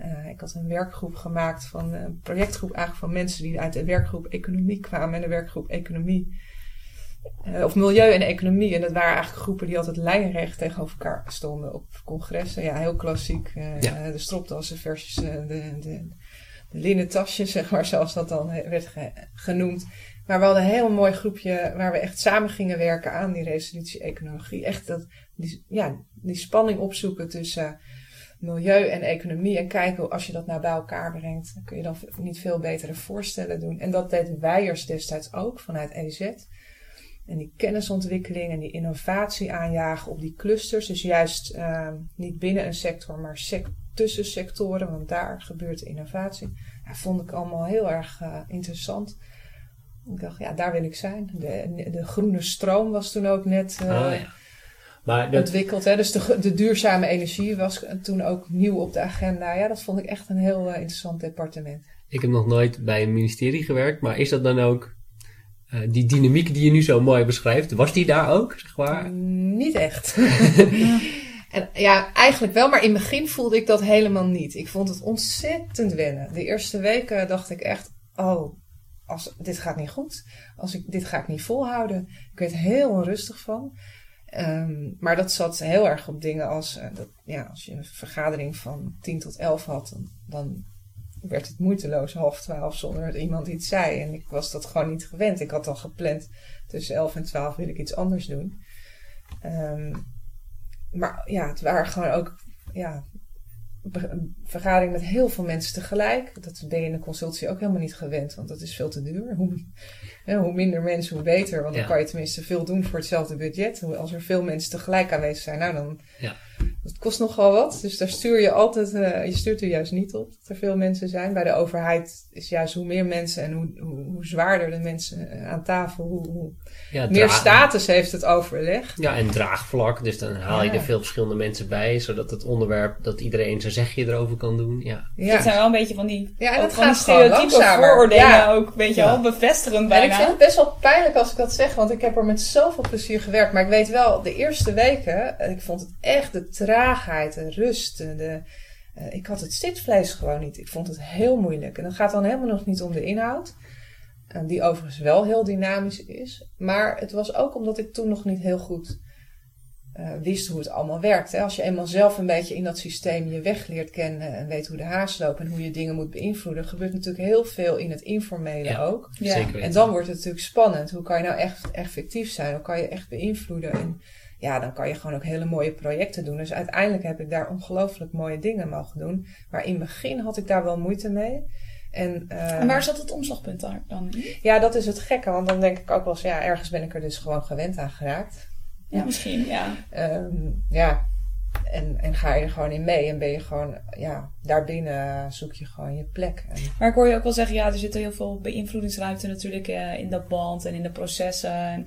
Speaker 2: Uh, ik had een werkgroep gemaakt van een projectgroep eigenlijk van mensen die uit de werkgroep economie kwamen. En de werkgroep economie eh, of milieu en economie. En dat waren eigenlijk groepen die altijd lijnrecht tegenover elkaar stonden op congressen. Ja, heel klassiek. Uh,
Speaker 3: Ja.
Speaker 2: de stropdassen versus eh, de, de, de linnen tasjes, zeg maar, zoals dat dan werd ge- genoemd. Maar we hadden een heel mooi groepje waar we echt samen gingen werken aan die resolutie-econologie. Echt dat, die, ja, die spanning opzoeken tussen milieu en economie. En kijken hoe- als je dat nou bij elkaar brengt, dan kun je dan niet veel betere voorstellen doen. En dat deed Weijers destijds ook vanuit EZ. En die kennisontwikkeling en die innovatie aanjagen op die clusters. Dus juist eh, niet binnen een sector, maar sec- tussen sectoren, want daar gebeurt de innovatie. Ja, vond ik allemaal heel erg eh, interessant. Ik dacht, ja, daar wil ik zijn. De, de groene stroom was toen ook net eh,
Speaker 3: Ah, ja. Maar dat,
Speaker 2: ontwikkeld. Hè? Dus de, de duurzame energie was toen ook nieuw op de agenda. Ja, dat vond ik echt een heel eh, interessant departement.
Speaker 3: ik heb nog nooit bij een ministerie gewerkt, maar is dat dan ook eh, die dynamiek die je nu zo mooi beschrijft, was die daar ook, zeg maar?
Speaker 2: Niet echt. en ja, eigenlijk wel, maar in het begin voelde ik dat helemaal niet. Ik vond het ontzettend wennen. De eerste weken dacht ik echt, oh, als, dit gaat niet goed. Als ik, dit ga ik niet volhouden. Ik werd heel onrustig van. Ehm, maar dat zat heel erg op dingen als, eh, dat, ja, als je een vergadering van 10 tot 11 had, dan, dan werd het moeiteloos half twaalf zonder dat iemand iets zei. En ik was dat gewoon niet gewend. Ik had al gepland tussen 11 en 12 wil ik iets anders doen. Ehm, maar ja, het waren gewoon ook ja, be- een vergadering met heel veel mensen tegelijk. Dat ben je in een consultie ook helemaal niet gewend, want dat is veel te duur. Hoe, hoe minder mensen, hoe beter. Want dan
Speaker 3: Ja.
Speaker 2: kan je tenminste veel doen voor hetzelfde budget. Als er veel mensen tegelijk aanwezig zijn, nou dan.
Speaker 3: Ja.
Speaker 2: Dat kost nogal wat. Dus daar stuur je altijd, eh, je stuurt er juist niet op dat er veel mensen zijn. Bij de overheid is juist hoe meer mensen en hoe, hoe, hoe zwaarder de mensen eh, aan tafel, hoe, hoe
Speaker 3: Ja,
Speaker 2: meer status heeft het overleg.
Speaker 3: Ja, en draagvlak, dus dan haal je
Speaker 2: Ja.
Speaker 3: er veel verschillende mensen bij, zodat het onderwerp, dat iedereen zijn zegje erover kan doen. Ja,
Speaker 2: Ja.
Speaker 1: Dat zijn wel een beetje van die,
Speaker 2: Ja, en dat
Speaker 1: van die
Speaker 2: gaat gewoon
Speaker 1: stereotype
Speaker 2: langzamer.
Speaker 1: vooroordelen
Speaker 2: Ja.
Speaker 1: ook, weet je
Speaker 3: Ja.
Speaker 1: wel, bevestigend
Speaker 2: En ik
Speaker 1: bijna.
Speaker 2: vind het best wel pijnlijk als ik dat zeg, want ik heb er met zoveel plezier gewerkt. Maar ik weet wel, de eerste weken, eh, ik vond het echt de traagheid, de rust. de- eh, ik had het zitvlees gewoon niet. Ik vond het heel moeilijk. En dat gaat dan helemaal nog niet om de inhoud. eh, die overigens wel heel dynamisch is. Maar het was ook omdat ik toen nog niet heel goed eh, wist hoe het allemaal werkt. Hè. Als je eenmaal zelf een beetje in dat systeem je weg leert kennen en weet hoe de haas loopt en hoe je dingen moet beïnvloeden, gebeurt natuurlijk heel veel in het informele
Speaker 3: Ja.
Speaker 2: ook.
Speaker 1: Ja.
Speaker 3: zeker weten.
Speaker 2: En dan wordt het natuurlijk spannend. Hoe kan je nou echt effectief zijn? Hoe kan je echt beïnvloeden? En ja, dan kan je gewoon ook hele mooie projecten doen. Dus uiteindelijk heb ik daar ongelooflijk mooie dingen mogen doen. Maar in het begin had ik daar wel moeite mee. En, eh,
Speaker 1: En waar zat het omslagpunt daar dan in?
Speaker 2: ja, dat is het gekke. Want dan denk ik ook wel eens, ja, ergens ben ik er dus gewoon gewend aan geraakt.
Speaker 1: Ja, misschien, ja.
Speaker 2: Ehm, ja, en, en ga je er gewoon in mee. En ben je gewoon, ja, daarbinnen zoek je gewoon je plek. En,
Speaker 1: Maar ik hoor je ook wel zeggen, ja, er zit heel veel beïnvloedingsruimte natuurlijk eh, in dat band en in de processen. En,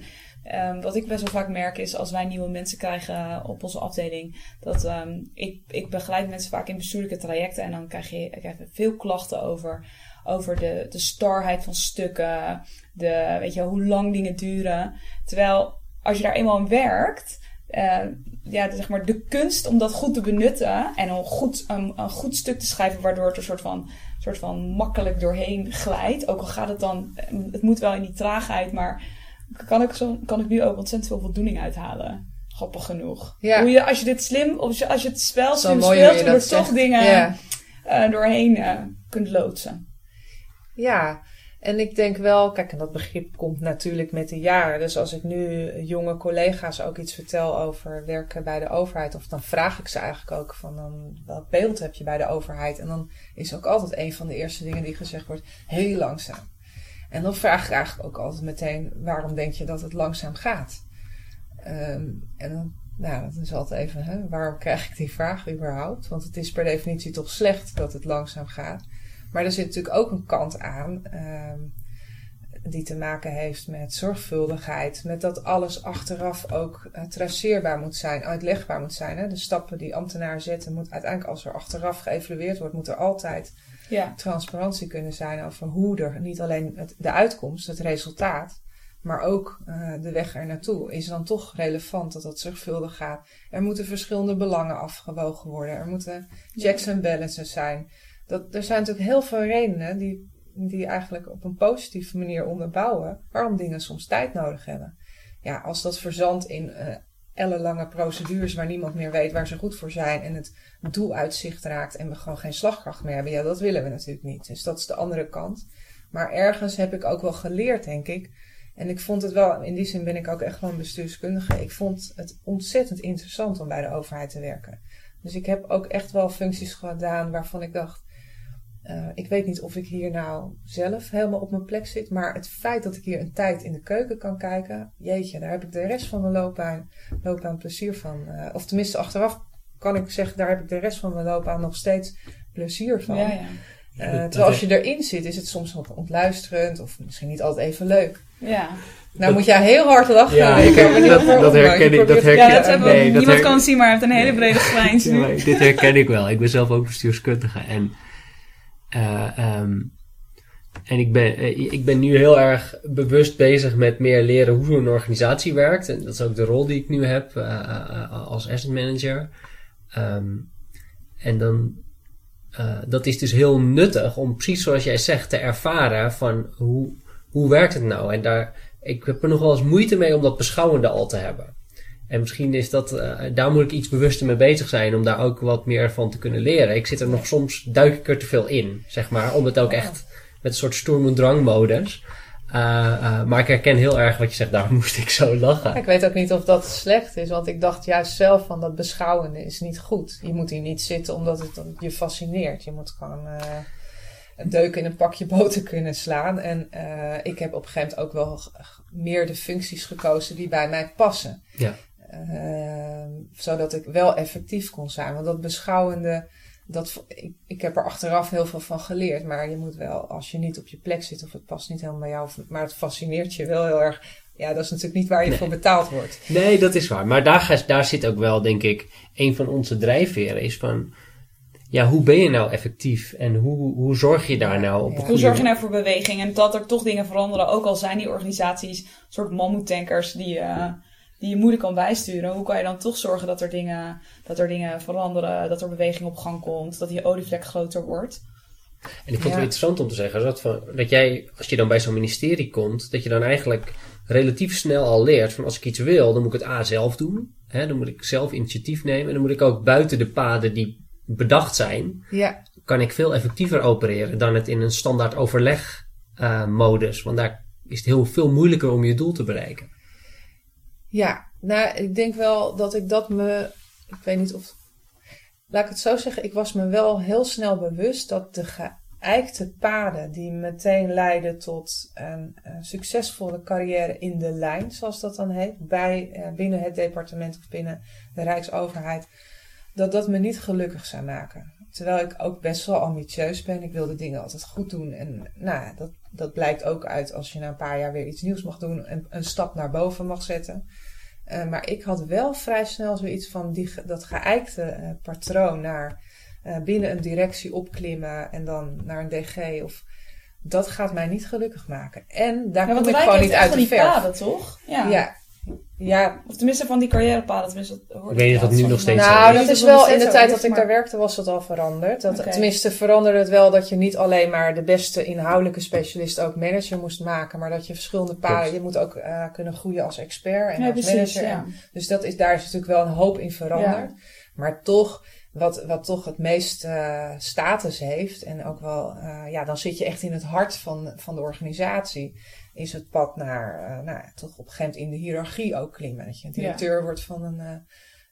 Speaker 1: ehm, wat ik best wel vaak merk is als wij nieuwe mensen krijgen op onze afdeling, dat ehm, ik, ik begeleid mensen vaak in bestuurlijke trajecten en dan krijg je, krijg je veel klachten over, over de, de starheid van stukken, de, weet je, hoe lang dingen duren. Terwijl als je daar eenmaal in werkt, eh, ja, zeg maar, de kunst om dat goed te benutten en om goed, een, een goed stuk te schrijven, waardoor het er soort van, soort van makkelijk doorheen glijdt. Ook al gaat het dan, het moet wel in die traagheid, maar kan ik, zo, kan ik nu ook ontzettend veel voldoening uithalen. Grappig genoeg.
Speaker 2: Ja.
Speaker 1: Hoe je, als je dit slim, als je, als je het spel slim speelt,
Speaker 2: je
Speaker 1: er toch dingen
Speaker 2: ja.
Speaker 1: eh, doorheen eh, kunt loodsen.
Speaker 2: Ja, en ik denk wel, kijk, en dat begrip komt natuurlijk met de jaren. Dus als ik nu jonge collega's ook iets vertel over werken bij de overheid, of dan vraag ik ze eigenlijk ook van dan, welk beeld heb je bij de overheid? En dan is ook altijd een van de eerste dingen die gezegd wordt, heel langzaam. En dan vraag ik eigenlijk ook altijd meteen, waarom denk je dat het langzaam gaat? Ehm, en dan, nou, dat is altijd even, hè, waarom krijg ik die vraag überhaupt? Want het is per definitie toch slecht dat het langzaam gaat. Maar er zit natuurlijk ook een kant aan ehm, die te maken heeft met zorgvuldigheid. Met dat alles achteraf ook eh, traceerbaar moet zijn, uitlegbaar moet zijn. Hè? De stappen die ambtenaar zetten, moet uiteindelijk als er achteraf geëvalueerd wordt, moet er altijd
Speaker 1: Ja.
Speaker 2: transparantie kunnen zijn over hoe er niet alleen het, de uitkomst, het resultaat, maar ook eh, de weg er naartoe. Is dan toch relevant dat dat zorgvuldig gaat? Er moeten verschillende belangen afgewogen worden. Er moeten checks en balances zijn. Dat, er zijn natuurlijk heel veel redenen die, die eigenlijk op een positieve manier onderbouwen waarom dingen soms tijd nodig hebben. ja, als dat verzandt in uh, ellenlange procedures waar niemand meer weet waar ze goed voor zijn en het doel uit zicht raakt en we gewoon geen slagkracht meer hebben, ja, dat willen we natuurlijk niet. Dus dat is de andere kant. Maar ergens heb ik ook wel geleerd, denk ik. En ik vond het wel, in die zin ben ik ook echt gewoon bestuurskundige. Ik vond het ontzettend interessant om bij de overheid te werken. Dus ik heb ook echt wel functies gedaan waarvan ik dacht, uh, ik weet niet of ik hier nou zelf helemaal op mijn plek zit, maar het feit dat ik hier een tijd in de keuken kan kijken, jeetje, daar heb ik de rest van mijn loopbaan, loopbaan plezier van. Uh, of tenminste, achteraf kan ik zeggen, daar heb ik de rest van mijn loopbaan nog steeds plezier van. Ja, ja. Uh, terwijl als je erin zit, is het soms wat ontluisterend of misschien niet altijd even leuk. Ja. Nou moet jij heel hard lachen. Ja, ik
Speaker 3: heb dat, dat herken ik. Dat herken,
Speaker 1: ja, dat hebben nee, niemand her... kan zien, maar hij heeft een hele brede grijns
Speaker 3: ja, dit herken ik wel. Ik ben zelf ook bestuurskundige. En, uh, um, en ik, ben, uh, ik ben nu heel erg bewust bezig met meer leren hoe een organisatie werkt. En dat is ook de rol die ik nu heb uh, als asset manager. Um, en dan dat is dus heel nuttig om precies zoals jij zegt te ervaren van hoe, hoe werkt het nou? En daar, ik heb er nog wel eens moeite mee om dat beschouwende al te hebben. En misschien is dat, uh, daar moet ik iets bewuster mee bezig zijn om daar ook wat meer van te kunnen leren. Ik zit er nog soms, duik ik er te veel in, zeg maar, om het ook echt met een soort storm- en drangmodus. Uh, uh, maar ik herken heel erg wat je zegt, daar moest ik zo lachen.
Speaker 2: Ik weet ook niet of dat slecht is, want ik dacht juist zelf van dat beschouwende is niet goed. Je moet hier niet zitten omdat het je fascineert. Je moet gewoon uh, een deuk in een pakje boter kunnen slaan. En ik heb op een gegeven moment ook wel meer de functies gekozen die bij mij passen. Ja. Zodat ik wel effectief kon zijn. Want dat beschouwende dat, ik, ik heb er achteraf heel veel van geleerd. Maar je moet wel, als je niet op je plek zit of het past niet helemaal bij jou, maar het fascineert je wel heel erg. Ja, dat is natuurlijk niet waar je voor betaald wordt.
Speaker 3: Nee, dat is waar. Maar daar, daar zit ook wel, denk ik, een van onze drijfveren is van. Ja, hoe ben je nou effectief en hoe, hoe zorg je daar nou op?
Speaker 1: Hoe zorg je nou voor beweging en dat er toch dingen veranderen? Ook al zijn die organisaties een soort mammoetankers die, uh, die je moeilijk kan bijsturen. Hoe kan je dan toch zorgen dat er dingen, dat er dingen veranderen, dat er beweging op gang komt, dat die olievlek groter wordt?
Speaker 3: En ik vond het wel interessant om te zeggen, dat, van, dat jij, als je dan bij zo'n ministerie komt, dat je dan eigenlijk relatief snel al leert van als ik iets wil, dan moet ik het A zelf doen. Hè, dan moet ik zelf initiatief nemen. En dan moet ik ook buiten de paden die bedacht zijn, ja. kan ik veel effectiever opereren dan het in een standaard overleg uh, modus. Want daar is het heel veel moeilijker om je doel te bereiken.
Speaker 2: Ja, nou, ik denk wel dat ik dat me. Ik weet niet of. Laat ik het zo zeggen, ik was me wel heel snel bewust dat de geëikte paden die meteen leiden tot een, succesvolle carrière in de lijn, zoals dat dan heet, bij, eh, binnen het departement of binnen de Rijksoverheid, dat dat me niet gelukkig zou maken. Terwijl ik ook best wel ambitieus ben. Ik wil de dingen altijd goed doen. En nou, dat, dat blijkt ook uit als je na een paar jaar weer iets nieuws mag doen en een stap naar boven mag zetten. Uh, maar ik had wel vrij snel zoiets van die, dat geëikte uh, patroon naar uh, binnen een directie opklimmen en dan naar een DG. Of, dat gaat mij niet gelukkig maken. En daar ja, kom ik gewoon niet uit de verf.
Speaker 1: Paden, toch?
Speaker 2: Ja. ja. Ja.
Speaker 1: Of tenminste van die carrièrepaden. Tenminste,
Speaker 3: ik weet niet of dat nu nog steeds
Speaker 2: Nou, dat is wel in de tijd dat ik daar werkte was dat al veranderd. Dat, okay. Tenminste veranderde het wel dat je niet alleen maar de beste inhoudelijke specialist ook manager moest maken. Maar dat je verschillende paden, je moet ook uh, kunnen groeien als expert en ja, als precies, manager. Ja. dus dat is, daar is natuurlijk wel een hoop in veranderd. Maar toch, wat, wat toch het meest uh, status heeft en ook wel, uh, ja, dan zit je echt in het hart van, van de organisatie is het pad naar, uh, nou, toch op een gegeven moment in de hiërarchie ook klimmen. Dat je een directeur wordt van een uh,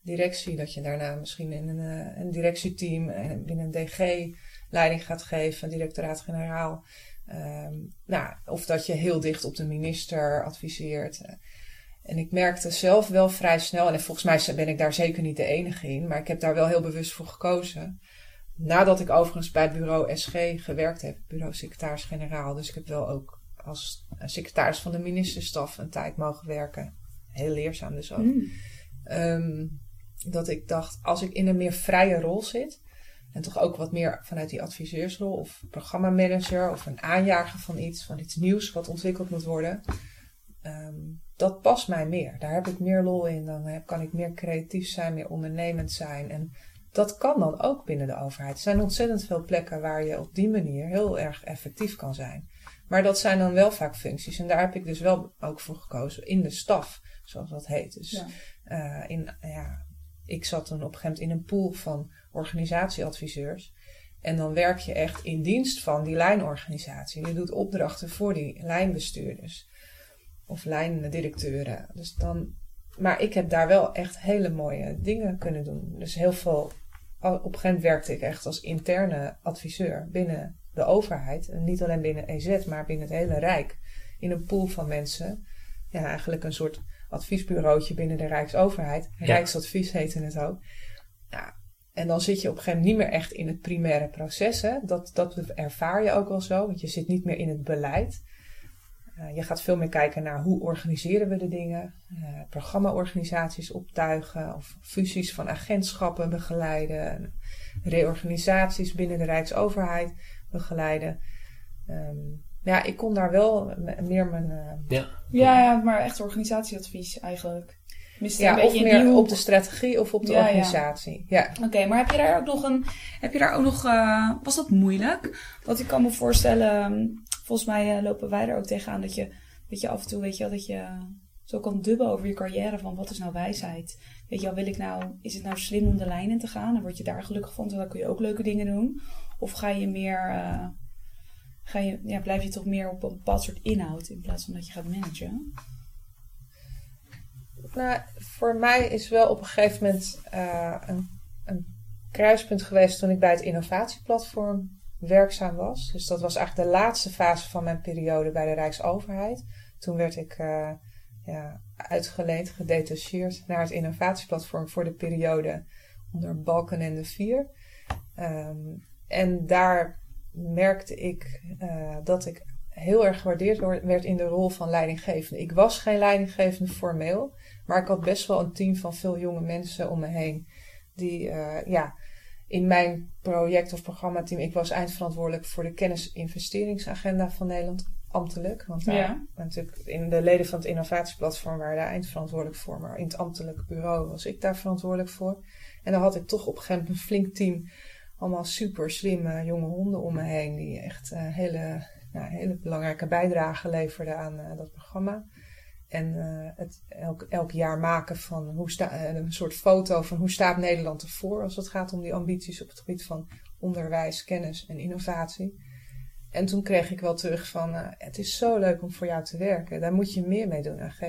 Speaker 2: directie, dat je daarna misschien in een, uh, een directieteam en binnen een DG leiding gaat geven, directoraat-generaal. Um, nou, of dat je heel dicht op de minister adviseert. En ik merkte zelf wel vrij snel, en volgens mij ben ik daar zeker niet de enige in, maar ik heb daar wel heel bewust voor gekozen. Nadat ik overigens bij het bureau SG gewerkt heb, bureau secretaris-generaal, dus ik heb wel ook als secretaris van de ministerstaf een tijd mogen werken. Heel leerzaam dus ook. Mm. Um, dat ik dacht, als ik in een meer vrije rol zit, en toch ook wat meer vanuit die adviseursrol of programmamanager of een aanjager van iets, van iets nieuws wat ontwikkeld moet worden, um, dat past mij meer. Daar heb ik meer lol in. Dan heb, kan ik meer creatief zijn, meer ondernemend zijn. En dat kan dan ook binnen de overheid. Er zijn ontzettend veel plekken waar je op die manier heel erg effectief kan zijn. Maar dat zijn dan wel vaak functies. En daar heb ik dus wel ook voor gekozen in de staf, zoals dat heet. Dus
Speaker 1: Ja.
Speaker 2: eh, in, ja, ik zat dan op een gegeven moment in een pool van organisatieadviseurs. En dan werk je echt in dienst van die lijnorganisatie. Je doet opdrachten voor die lijnbestuurders of lijndirecteuren. Dus dan, maar ik heb daar wel echt hele mooie dingen kunnen doen. Dus heel veel. Op een gegeven moment werkte ik echt als interne adviseur binnen de overheid. En niet alleen binnen EZ, maar binnen het hele Rijk. In een pool van mensen. Ja, eigenlijk een soort adviesbureautje binnen de Rijksoverheid.
Speaker 3: Ja.
Speaker 2: Rijksadvies heette het ook. Ja, en dan zit je op een gegeven moment niet meer echt in het primaire proces. Hè? Dat, dat ervaar je ook wel zo, want je zit niet meer in het beleid. Eh, je gaat veel meer kijken naar hoe organiseren we de dingen. eh programmaorganisaties optuigen of fusies van agentschappen begeleiden. Reorganisaties binnen de Rijksoverheid begeleiden. Ehm, ja, ik kon daar wel meer mijn... eh,
Speaker 3: Ja.
Speaker 1: Ja, ja, maar echt organisatieadvies eigenlijk. Mist
Speaker 2: ja,
Speaker 1: een
Speaker 2: of
Speaker 1: beetje
Speaker 2: meer
Speaker 1: nieuw-
Speaker 2: op de strategie of op de
Speaker 1: Ja, ja.
Speaker 2: organisatie. Ja.
Speaker 1: Oké, maar heb je daar ook nog een. Heb je daar ook nog. eh, was dat moeilijk? Want ik kan me voorstellen. ehm, Volgens mij eh, lopen wij er ook tegenaan dat je. Dat je af en toe weet je wel dat je. Zo kan dubben over je carrière van wat is nou wijsheid? Weet je wel, wil ik nou, is het nou slim om de lijn in te gaan? En word je daar gelukkig van, dan kun je ook leuke dingen doen. Of ga je meer, eh, ga je, ja, blijf je toch meer op een bepaald soort inhoud in plaats van dat je gaat managen?
Speaker 2: Nou, voor mij is wel op een gegeven moment eh, een, een kruispunt geweest toen ik bij het innovatieplatform werkzaam was. Dus dat was eigenlijk de laatste fase van mijn periode bij de Rijksoverheid. Toen werd ik eh, ja, uitgeleend, gedetacheerd naar het innovatieplatform voor de periode onder Balken en de Vier. Ehm, en daar merkte ik eh, dat ik heel erg gewaardeerd werd in de rol van leidinggevende. Ik was geen leidinggevende formeel, maar ik had best wel een team van veel jonge mensen om me heen. Die, eh, ja, in mijn project of programmateam, ik was eindverantwoordelijk voor de kennisinvesteringsagenda van Nederland, ambtelijk. Want daar,
Speaker 1: Ja.
Speaker 2: natuurlijk, in de leden van het innovatieplatform waren daar eindverantwoordelijk voor, maar in het ambtelijk bureau was ik daar verantwoordelijk voor. En dan had ik toch op een gegeven moment een flink team, allemaal super slimme jonge honden om me heen, die echt eh, hele, hele belangrijke bijdrage leverden aan eh, dat programma. En eh, het elk, elk jaar maken van hoe sta, een soort foto van hoe staat Nederland ervoor als het gaat om die ambities op het gebied van onderwijs, kennis en innovatie. En toen kreeg ik wel terug van het is zo leuk om voor jou te werken. Daar moet je meer mee doen, AG.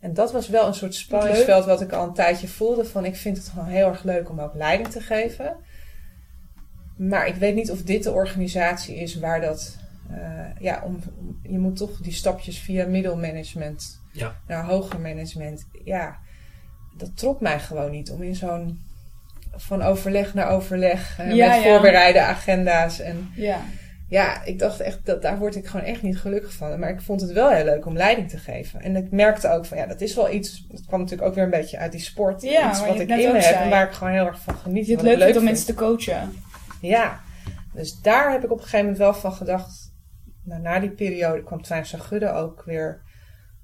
Speaker 2: En dat was wel een soort spanningsveld wat ik al een tijdje voelde. Van ik vind het gewoon heel erg leuk om ook leiding te geven. Maar ik weet niet of dit de organisatie is waar dat... eh, ja, om, om- je moet toch die stapjes via middelmanagement
Speaker 3: Ja.
Speaker 2: naar hoger management. Ja, dat trok mij gewoon niet om in zo'n... Van overleg naar overleg. eh,
Speaker 1: Ja,
Speaker 2: met
Speaker 1: ja.
Speaker 2: voorbereide agenda's. En
Speaker 1: Ja.
Speaker 2: ja, ik dacht echt, dat, daar word ik gewoon echt niet gelukkig van. Maar ik vond het wel heel leuk om leiding te geven. En ik merkte ook van, ja, dat is wel iets... Dat kwam natuurlijk ook weer een beetje uit die sport.
Speaker 1: Ja,
Speaker 2: iets wat ik in heb
Speaker 1: zei.
Speaker 2: en waar ik gewoon heel erg van geniet.
Speaker 1: Je het leuk vindt om mensen te coachen.
Speaker 2: Ja, dus daar heb ik op een gegeven moment wel van gedacht. Nou, na die periode kwam Twijns Gudde ook weer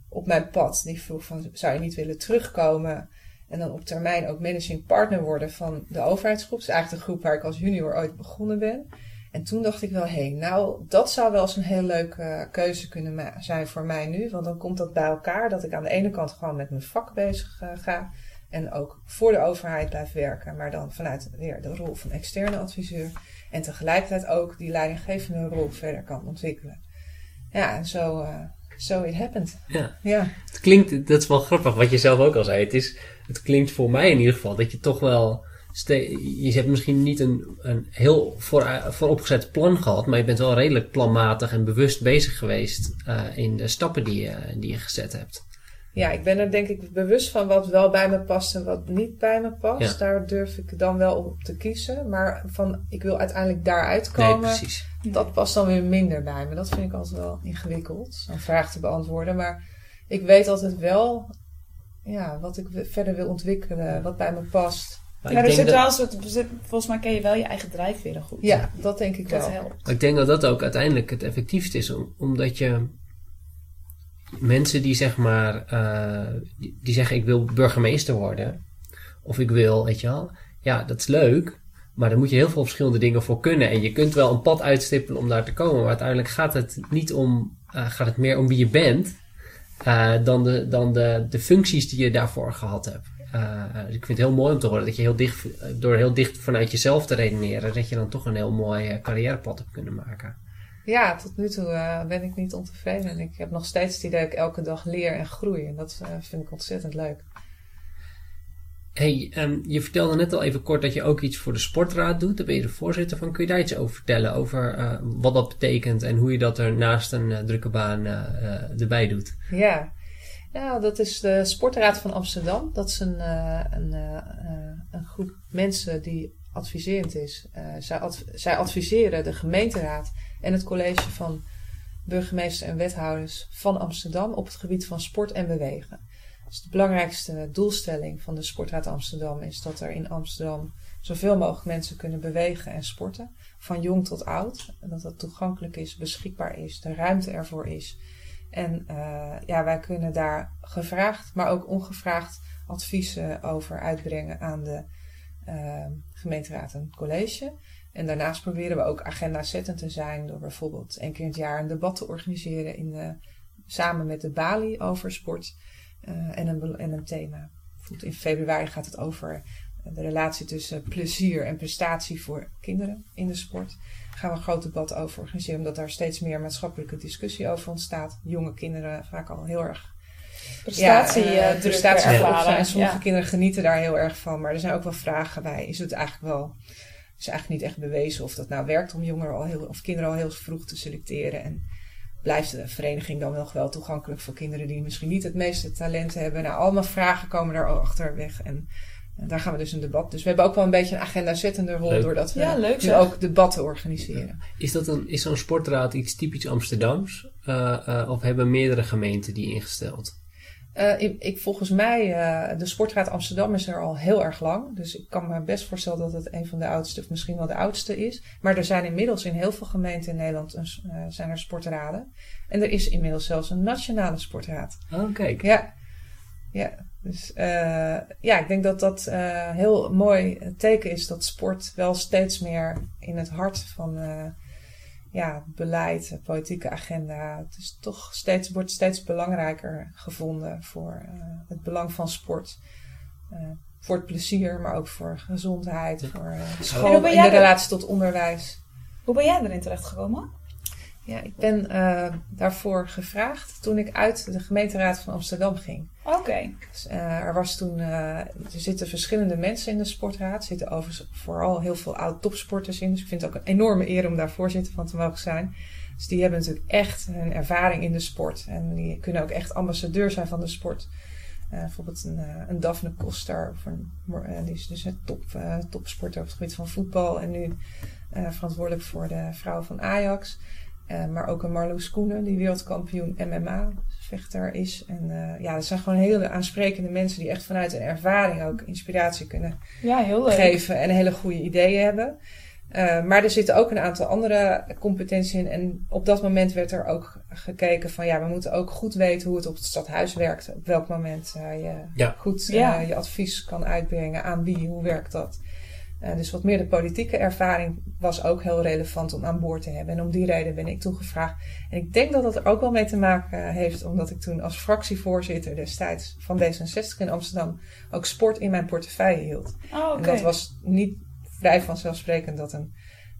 Speaker 2: op mijn pad. Die vroeg van, zou je niet willen terugkomen en dan op termijn ook managing partner worden van de overheidsgroep. Is eigenlijk de groep waar ik als junior ooit begonnen ben. En toen dacht ik wel, hé, nou, dat zou wel eens een heel leuke keuze kunnen zijn voor mij nu. Want dan komt dat bij elkaar, dat ik aan de ene kant gewoon met mijn vak bezig eh, ga. En ook voor de overheid blijf werken. Maar dan vanuit weer de rol van externe adviseur. En tegelijkertijd ook die leidinggevende rol verder kan ontwikkelen. Ja, en zo, eh so it happened.
Speaker 3: Ja.
Speaker 2: Ja,
Speaker 3: Het klinkt, dat is wel grappig wat je zelf ook al zei. Het, is, het klinkt voor mij in ieder geval dat je toch wel. Je hebt misschien niet een, een heel voor, vooropgezet plan gehad, maar je bent wel redelijk planmatig en bewust bezig geweest eh, in de stappen die je, die je gezet hebt.
Speaker 2: Ja, ik ben er denk ik bewust van wat wel bij me past en wat niet bij me past.
Speaker 3: Ja.
Speaker 2: Daar durf ik dan wel op te kiezen. Maar van, ik wil uiteindelijk daaruit
Speaker 3: Nee,
Speaker 2: komen.
Speaker 3: precies.
Speaker 2: dat past dan weer minder bij me. Dat vind ik altijd wel ingewikkeld, een vraag te beantwoorden. Maar ik weet altijd wel ja, wat ik verder wil ontwikkelen, wat bij me past.
Speaker 3: Maar
Speaker 1: Ja, er zit
Speaker 3: dat,
Speaker 1: wel een soort, volgens mij ken je wel je eigen drijfveren goed.
Speaker 2: Ja, dat denk ik
Speaker 1: Dat
Speaker 2: wel.
Speaker 1: helpt.
Speaker 3: ik denk dat dat ook uiteindelijk het effectiefst is, om- omdat je mensen die zeg maar, eh, die, zeggen ik wil burgemeester worden, of ik wil, weet je wel, ja, dat is leuk. Maar daar moet je heel veel verschillende dingen voor kunnen. En je kunt wel een pad uitstippelen om daar te komen. Maar uiteindelijk gaat het niet om, uh, gaat het meer om wie je bent. Uh, dan de, dan de, de functies die je daarvoor gehad hebt. Dus ik vind het heel mooi om te horen dat je heel dicht, door heel dicht vanuit jezelf te redeneren, dat je dan toch een heel mooi carrièrepad hebt kunnen maken.
Speaker 2: Ja, tot nu toe uh, ben ik niet ontevreden. En ik heb nog steeds het idee dat ik elke dag leer en groei. En dat uh, vind ik ontzettend leuk.
Speaker 3: Hey, um, je vertelde net al even kort dat je ook iets voor de sportraad doet. Daar ben je de voorzitter van. Kun je daar iets over vertellen? Over uh, wat dat betekent en hoe je dat er naast een drukke baan erbij doet?
Speaker 2: Ja, nou, dat is de Sportraad van Amsterdam. Dat is een, een, een groep mensen die adviserend is. zij, adv zij adviseren de gemeenteraad en het college van burgemeester en wethouders van Amsterdam op het gebied van sport en bewegen. Dus de belangrijkste doelstelling van de Sportraad Amsterdam is dat er in Amsterdam zoveel mogelijk mensen kunnen bewegen en sporten, van jong tot oud. Dat dat toegankelijk is, beschikbaar is, de ruimte ervoor is. En uh, ja, wij kunnen daar gevraagd, maar ook ongevraagd adviezen over uitbrengen aan de uh, gemeenteraad en college. En daarnaast proberen we ook agenda zettend te zijn door bijvoorbeeld één keer in het jaar een debat te organiseren in de, samen met de Bali over sport uh, en, een, en een thema. Bijvoorbeeld in februari gaat het over de relatie tussen plezier en prestatie voor kinderen in de sport. Daar gaan we een groot debat over organiseren, omdat daar steeds meer maatschappelijke discussie over ontstaat. Jonge kinderen vaak al heel erg
Speaker 1: prestatie, ja, uh,
Speaker 2: prestatie. En sommige ja. kinderen genieten daar heel erg van. Maar er zijn ook wel vragen bij. Is het eigenlijk wel is eigenlijk niet echt bewezen of dat nou werkt om jongeren al heel, of kinderen al heel vroeg te selecteren. En blijft de vereniging dan nog wel toegankelijk voor kinderen die misschien niet het meeste talent hebben? Nou, allemaal vragen komen daar achter weg. En, en daar gaan we dus een debat. Dus we hebben ook wel een beetje een agenda-zettende rol
Speaker 3: leuk.
Speaker 2: doordat we
Speaker 1: ja, leuk,
Speaker 2: nu ook debatten organiseren.
Speaker 3: Is, dat een, is zo'n sportraad iets typisch Amsterdams? Uh, uh, of hebben meerdere gemeenten die ingesteld?
Speaker 2: Uh, ik, ik, volgens mij, uh, de Sportraad Amsterdam is er al heel erg lang. Dus ik kan me best voorstellen dat het een van de oudste, of misschien wel de oudste is. Maar er zijn inmiddels in heel veel gemeenten in Nederland een, uh, zijn er sportraden. En er is inmiddels zelfs een nationale sportraad.
Speaker 3: Oh, kijk.
Speaker 2: Ja, ja. Dus ja, ik denk dat dat heel mooi teken is dat sport wel steeds meer in het hart van ja, beleid, politieke agenda. Het is toch steeds, wordt steeds belangrijker gevonden voor uh, het belang van sport. Uh, voor het plezier, maar ook voor gezondheid, voor uh, school en de relatie tot onderwijs.
Speaker 1: Hoe ben jij erin terechtgekomen?
Speaker 2: Ja, ik ben daarvoor gevraagd toen ik uit de gemeenteraad van Amsterdam ging.
Speaker 1: Oké. Okay.
Speaker 2: Dus, er was toen, er zitten verschillende mensen in de sportraad. Er zitten overigens vooral heel veel oud topsporters in. Dus ik vind het ook een enorme eer om daar voorzitter van te mogen zijn. Dus die hebben natuurlijk echt een ervaring in de sport. En die kunnen ook echt ambassadeur zijn van de sport. Uh, bijvoorbeeld een, uh, een Daphne Koster, of een, uh, die is dus een top, topsporter op het gebied van voetbal. En nu verantwoordelijk voor de vrouwen van Ajax. Uh, maar ook een Marloes Koenen, die wereldkampioen MMA-vechter is. En uh, ja, dat zijn gewoon hele aansprekende mensen die echt vanuit een ervaring ook inspiratie kunnen
Speaker 1: ja, heel leuk.
Speaker 2: geven en hele goede ideeën hebben. Uh, maar er zitten ook een aantal andere competenties in. En op dat moment werd er ook gekeken van ja, we moeten ook goed weten hoe het op het stadhuis werkt. Op welk moment je
Speaker 3: ja.
Speaker 2: goed
Speaker 1: Ja.
Speaker 2: je advies kan uitbrengen aan wie, hoe werkt dat. Uh, dus wat meer de politieke ervaring was ook heel relevant om aan boord te hebben. En om die reden ben ik toen gevraagd. En ik denk dat dat er ook wel mee te maken heeft, omdat ik toen als fractievoorzitter destijds van D66 in Amsterdam ook sport in mijn portefeuille hield.
Speaker 1: Oh.
Speaker 2: En dat was niet vrij vanzelfsprekend dat een,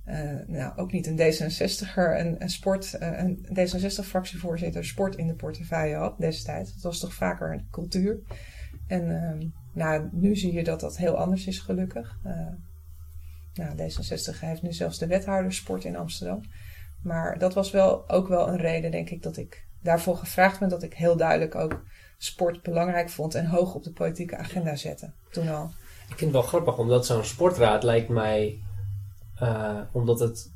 Speaker 2: uh, nou ook niet een D66er, een, een sport, uh, een D66-fractievoorzitter sport in de portefeuille had destijds. Dat was toch vaker een cultuur. En uh, nou, nu zie je dat dat heel anders is, gelukkig. Nou, D66 heeft nu zelfs de wethouder sport in Amsterdam. Maar dat was wel ook wel een reden, denk ik, dat ik daarvoor gevraagd ben. Dat ik heel duidelijk ook sport belangrijk vond en hoog op de politieke agenda zette. Toen al.
Speaker 3: Ik vind het wel grappig, omdat zo'n sportraad lijkt mij... Uh, omdat het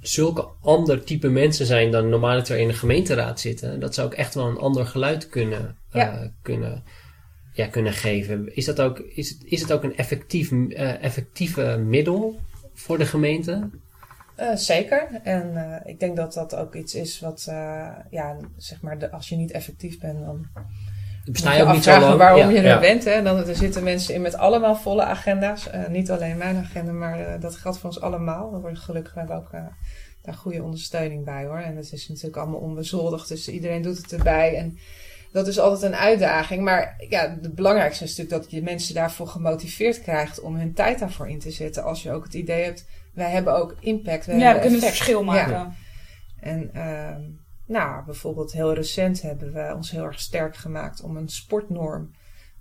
Speaker 3: zulke ander type mensen zijn dan normaal er in de gemeenteraad zitten. Dat zou ook echt wel een ander geluid kunnen,
Speaker 2: ja.
Speaker 3: uh, kunnen, ja, kunnen geven. Is, dat ook, is, het, is het ook een effectief, uh, effectieve middel voor de gemeente?
Speaker 2: Uh, zeker. En uh, ik denk dat dat ook iets is wat, ja, zeg maar, de, als je niet effectief bent, dan
Speaker 3: besta je ook niet zo lang.
Speaker 2: waarom
Speaker 3: Ja,
Speaker 2: je er
Speaker 3: ja.
Speaker 2: bent. Hè? Dan, er zitten mensen in met allemaal volle agenda's. Eh, niet alleen mijn agenda, maar eh, dat geldt voor ons allemaal. We worden gelukkig we hebben ook eh, daar goede ondersteuning bij hoor. En het is natuurlijk allemaal onbezoldigd, dus iedereen doet het erbij. En dat is altijd een uitdaging. Maar ja, het belangrijkste is natuurlijk dat je mensen daarvoor gemotiveerd krijgt om hun tijd daarvoor in te zetten. Als je ook het idee hebt, wij hebben ook impact. We
Speaker 1: Ja, we
Speaker 2: hebben
Speaker 1: kunnen het
Speaker 2: effect.
Speaker 1: verschil
Speaker 2: Ja.
Speaker 1: maken.
Speaker 2: En ehm, nou, bijvoorbeeld heel recent hebben we ons heel erg sterk gemaakt om een sportnorm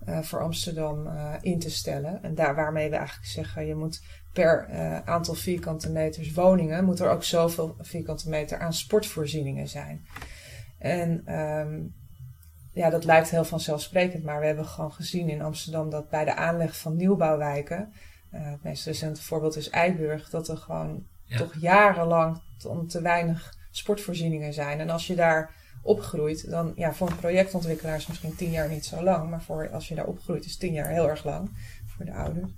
Speaker 2: eh, voor Amsterdam eh, in te stellen. En daar waarmee we eigenlijk zeggen, je moet per eh, aantal vierkante meters woningen, moet er ook zoveel vierkante meter aan sportvoorzieningen zijn. En ehm, ja, dat lijkt heel vanzelfsprekend, maar we hebben gewoon gezien in Amsterdam dat bij de aanleg van nieuwbouwwijken, eh, het meest recente voorbeeld is Eiburg, dat er gewoon
Speaker 3: Ja.
Speaker 2: toch jarenlang om te weinig sportvoorzieningen zijn. En als je daar opgroeit, dan ja, voor een projectontwikkelaar is misschien tien jaar niet zo lang, maar voor als je daar opgroeit is tien jaar heel erg lang voor de ouders.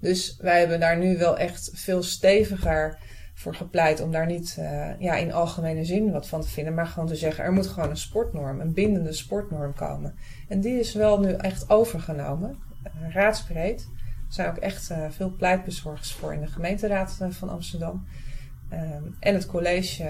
Speaker 2: Dus wij hebben daar nu wel echt veel steviger voor gepleit om daar niet eh, ja, in algemene zin wat van te vinden, maar gewoon te zeggen er moet gewoon een sportnorm, een bindende sportnorm komen. En die is wel nu echt overgenomen, eh, raadsbreed. Er zijn ook echt eh, veel pleitbezorgers voor in de gemeenteraad van Amsterdam. Ehm, en het college,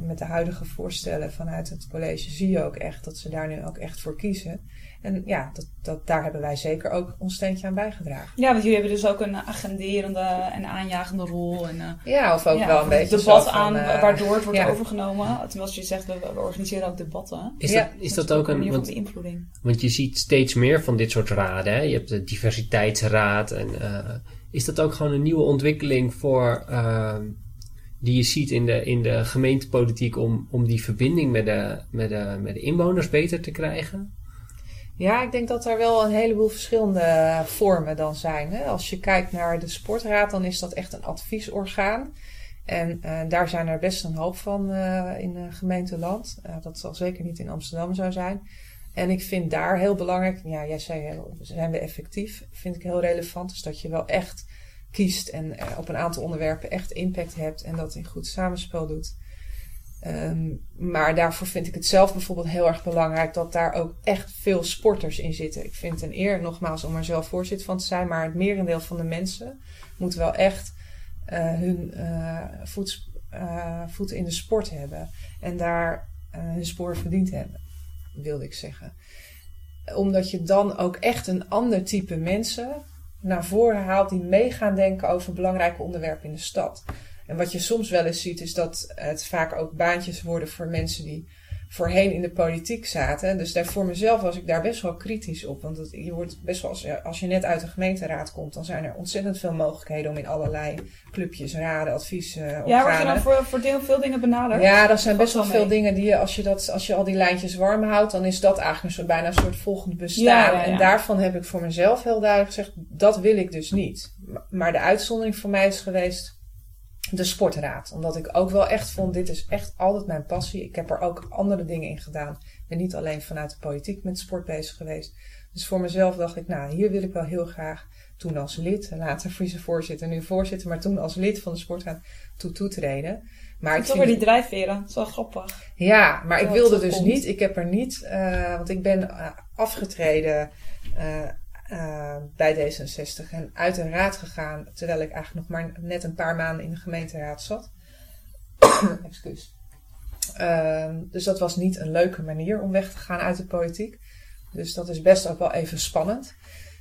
Speaker 2: met de huidige voorstellen vanuit het college, zie je ook echt dat ze daar nu ook echt voor kiezen. En ja, dat, dat, daar hebben wij zeker ook ons steentje aan bijgedragen.
Speaker 1: Ja, want jullie hebben dus ook een agenderende en aanjagende rol. En, eh,
Speaker 2: Ja, of ook
Speaker 1: ja,
Speaker 2: wel een beetje
Speaker 1: debat
Speaker 2: zo van,
Speaker 1: aan
Speaker 2: eh,
Speaker 1: waardoor het wordt
Speaker 2: ja.
Speaker 1: overgenomen. Terwijl als je zegt, we, we organiseren ook debatten.
Speaker 3: Is,
Speaker 2: Ja,
Speaker 3: dat, is dat ook een...
Speaker 1: manier van
Speaker 3: Want,
Speaker 1: beïnvloeding.
Speaker 3: want je ziet steeds meer van dit soort raden. Hè? Je hebt de diversiteitsraad. En, eh, is dat ook gewoon een nieuwe ontwikkeling voor... ehm, die je ziet in de, in de gemeentepolitiek om, om die verbinding met de, met, de, met de inwoners beter te krijgen?
Speaker 2: Ja, ik denk dat er wel een heleboel verschillende vormen dan zijn. Hè? Als je kijkt naar de sportraad, dan is dat echt een adviesorgaan. En eh, daar zijn er best een hoop van eh, in de gemeenteland. Dat zal zeker niet in Amsterdam zo zijn. En ik vind daar heel belangrijk, ja, jij zei zijn we effectief? Vind ik heel relevant. Dus dat je wel echt kiest en op een aantal onderwerpen echt impact hebt en dat in goed samenspel doet. Ehm, maar daarvoor vind ik het zelf bijvoorbeeld heel erg belangrijk dat daar ook echt veel sporters in zitten. Ik vind het een eer, nogmaals, om er zelf voorzitter van te zijn, maar het merendeel van de mensen moet wel echt eh, hun eh, voets, eh, voeten in de sport hebben en daar hun spoor verdiend hebben, wilde ik zeggen. Omdat je dan ook echt een ander type mensen naar voren haalt die mee gaan denken over belangrijke onderwerpen in de stad. En wat je soms wel eens ziet, is dat het vaak ook baantjes worden voor mensen die voorheen in de politiek zaten. Dus daar voor mezelf was ik daar best wel kritisch op. Want het, je wordt best wel, als, als je net uit de gemeenteraad komt, dan zijn er ontzettend veel mogelijkheden om in allerlei clubjes, raden, adviezen,
Speaker 1: Ja, word je dan voor, voor deel, veel dingen benaderd?
Speaker 2: ja, dat zijn best wel veel dingen die je, als je, dat, als je al die lijntjes warm houdt, dan is dat eigenlijk een soort, bijna een soort volgend bestaan.
Speaker 1: Ja, ja, ja.
Speaker 2: En daarvan heb ik voor mezelf heel duidelijk gezegd, dat wil ik dus niet. Maar de uitzondering voor mij is geweest de sportraad. Omdat ik ook wel echt vond, dit is echt altijd mijn passie. Ik heb er ook andere dingen in gedaan. Ik ben niet alleen vanuit de politiek met sport bezig geweest. Dus voor mezelf dacht ik, nou, hier wil ik wel heel graag toen als lid, later vicevoorzitter, nu voorzitter, maar toen als lid van de sportraad toe toetreden. Maar ik
Speaker 1: Toch weer die drijfveren. Dat is wel grappig.
Speaker 2: ja, maar ik wilde dus
Speaker 1: komt.
Speaker 2: niet. Ik heb er niet, eh, want ik ben eh, afgetreden eh, eh, bij D66 en uit de raad gegaan, terwijl ik eigenlijk nog maar net een paar maanden in de gemeenteraad zat. Excuus. Ehm, dus dat was niet een leuke manier om weg te gaan uit de politiek. Dus dat is best ook wel even spannend.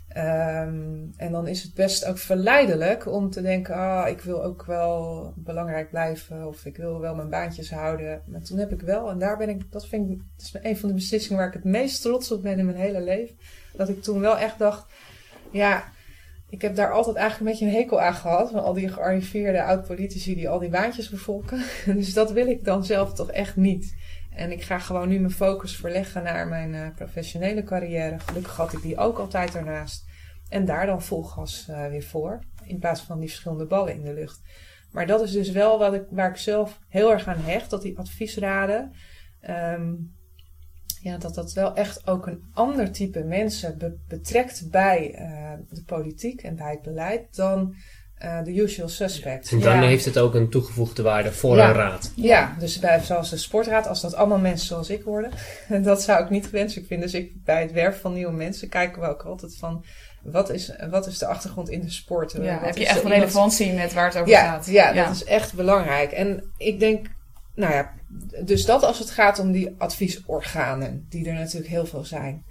Speaker 2: Ehm, en dan is het best ook verleidelijk om te denken: ah, ik wil ook wel belangrijk blijven of ik wil wel mijn baantjes houden. Maar toen heb ik wel, en daar ben ik, dat vind ik, is een van de beslissingen waar ik het meest trots op ben in mijn hele leven. Dat ik toen wel echt dacht: ja, ik heb daar altijd eigenlijk een beetje een hekel aan gehad. Van al die gearriveerde oud-politici die al die baantjes bevolken. Dus dat wil ik dan zelf toch echt niet. En ik ga gewoon nu mijn focus verleggen naar mijn eh, professionele carrière. Gelukkig had ik die ook altijd ernaast. En daar dan vol gas eh, weer voor. In plaats van die verschillende ballen in de lucht. Maar dat is dus wel wat ik, waar ik zelf heel erg aan hecht. Dat die adviesraden. ehm, ja, dat dat wel echt ook een ander type mensen be- betrekt bij eh, de politiek en bij het beleid dan eh, de usual suspects.
Speaker 3: En dan
Speaker 1: Ja.
Speaker 3: heeft het ook een toegevoegde waarde voor
Speaker 2: Ja.
Speaker 3: een raad.
Speaker 2: Ja, dus bij, zoals de sportraad, als dat allemaal mensen zoals ik worden, dat zou ik niet wenselijk vinden. Dus ik, bij het werven van nieuwe mensen kijken we ook altijd van, wat is, wat is de achtergrond in de sport?
Speaker 1: Ja,
Speaker 2: Wat
Speaker 1: heb je
Speaker 2: is
Speaker 1: echt
Speaker 2: er iemand-
Speaker 1: relevantie met waar het over
Speaker 2: Ja,
Speaker 1: gaat?
Speaker 2: ja, dat is echt belangrijk. En ik denk, nou ja, dus dat als het gaat om die adviesorganen, die er natuurlijk heel veel zijn.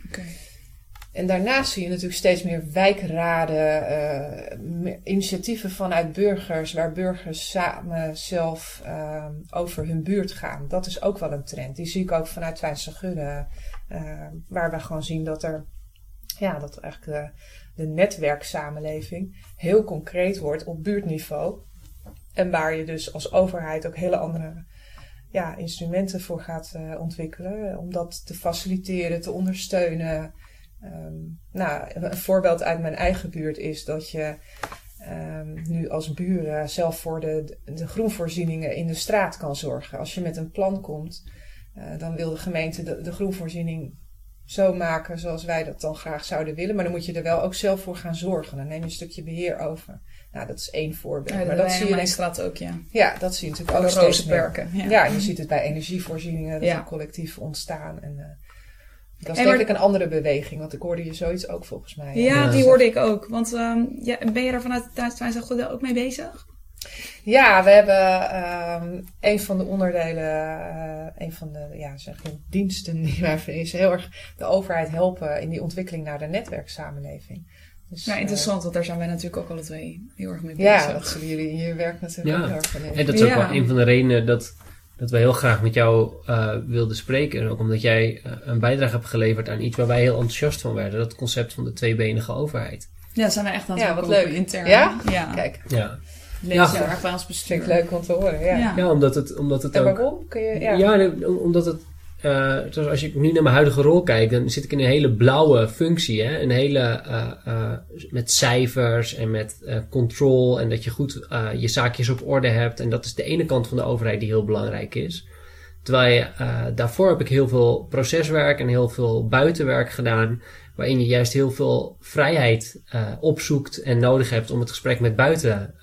Speaker 2: En daarnaast zie je natuurlijk steeds meer wijkraden, eh, initiatieven vanuit burgers, waar burgers samen zelf eh, over hun buurt gaan. Dat is ook wel een trend. Die zie ik ook vanuit Twijnse Gudde, eh, waar we gewoon zien dat er, ja, dat eigenlijk de, de netwerksamenleving heel concreet wordt op buurtniveau. En waar je dus als overheid ook hele andere ja, instrumenten voor gaat eh, ontwikkelen. Om dat te faciliteren, te ondersteunen. Ehm, nou, een voorbeeld uit mijn eigen buurt is dat je ehm, nu als buren zelf voor de, de groenvoorzieningen in de straat kan zorgen. Als je met een plan komt, eh, dan wil de gemeente de groenvoorziening zo maken zoals wij dat dan graag zouden willen. Maar dan moet je er wel ook zelf voor gaan zorgen. Dan neem je een stukje beheer over. Nou, dat is één voorbeeld.
Speaker 1: Ja,
Speaker 2: maar
Speaker 1: dat
Speaker 2: dat
Speaker 1: bij
Speaker 2: zie je
Speaker 1: mijn
Speaker 2: denk-
Speaker 1: straat ook, ja.
Speaker 2: ja, dat zie je natuurlijk
Speaker 1: Alle
Speaker 2: ook steeds meer.
Speaker 1: rozenperken. Ja.
Speaker 2: Ja, je ziet het bij energievoorzieningen, dat
Speaker 1: Ja.
Speaker 2: er collectief ontstaan. En, eh, dat is
Speaker 1: Hey,
Speaker 2: denk
Speaker 1: maar-
Speaker 2: ik een andere beweging, want ik hoorde je zoiets ook volgens mij.
Speaker 1: Ja,
Speaker 3: Ja.
Speaker 1: die hoorde ik ook. Want ehm, ja, ben je daar vanuit de Thuiswijnzachtgoede ook mee bezig?
Speaker 2: Ja, we hebben ehm, een van de onderdelen, eh, een van de ja, zeg diensten die wij vinden, is heel erg de overheid helpen in die ontwikkeling naar de netwerksamenleving. Dus,
Speaker 1: Nou,
Speaker 2: eh,
Speaker 1: interessant, want daar zijn wij natuurlijk ook alle twee heel erg mee bezig.
Speaker 2: ja, dat zullen jullie in je werk natuurlijk
Speaker 3: Ja.
Speaker 2: ook heel erg van
Speaker 3: En dat is ook
Speaker 1: Ja.
Speaker 3: wel een van de redenen dat, dat wij heel graag met jou eh, wilden spreken. En ook omdat jij eh, een bijdrage hebt geleverd aan iets waar wij heel enthousiast van werden. Dat concept van de tweebenige overheid.
Speaker 1: Ja, zijn wij echt aan het
Speaker 2: Ja, wat leuk.
Speaker 1: intern.
Speaker 2: Ja?
Speaker 1: Ja,
Speaker 2: Kijk,
Speaker 3: Ja,
Speaker 1: lees
Speaker 3: Ja,
Speaker 1: heel erg bij ons bestuur.
Speaker 2: vind ik leuk om te horen. Ja.
Speaker 1: Ja.
Speaker 3: ja omdat het, omdat het
Speaker 2: En
Speaker 3: ook...
Speaker 2: waarom? Kun je, ja.
Speaker 3: Omdat het. Zoals als ik nu naar mijn huidige rol kijk, dan zit ik in een hele blauwe functie. Hè? Een hele. eh, eh, met cijfers en met control. En dat je goed je zaakjes op orde hebt. En dat is de ene kant van de overheid die heel belangrijk is. Terwijl je, daarvoor heb ik heel veel proceswerk en heel veel buitenwerk gedaan. Waarin je juist heel veel vrijheid opzoekt en nodig hebt om het gesprek met buiten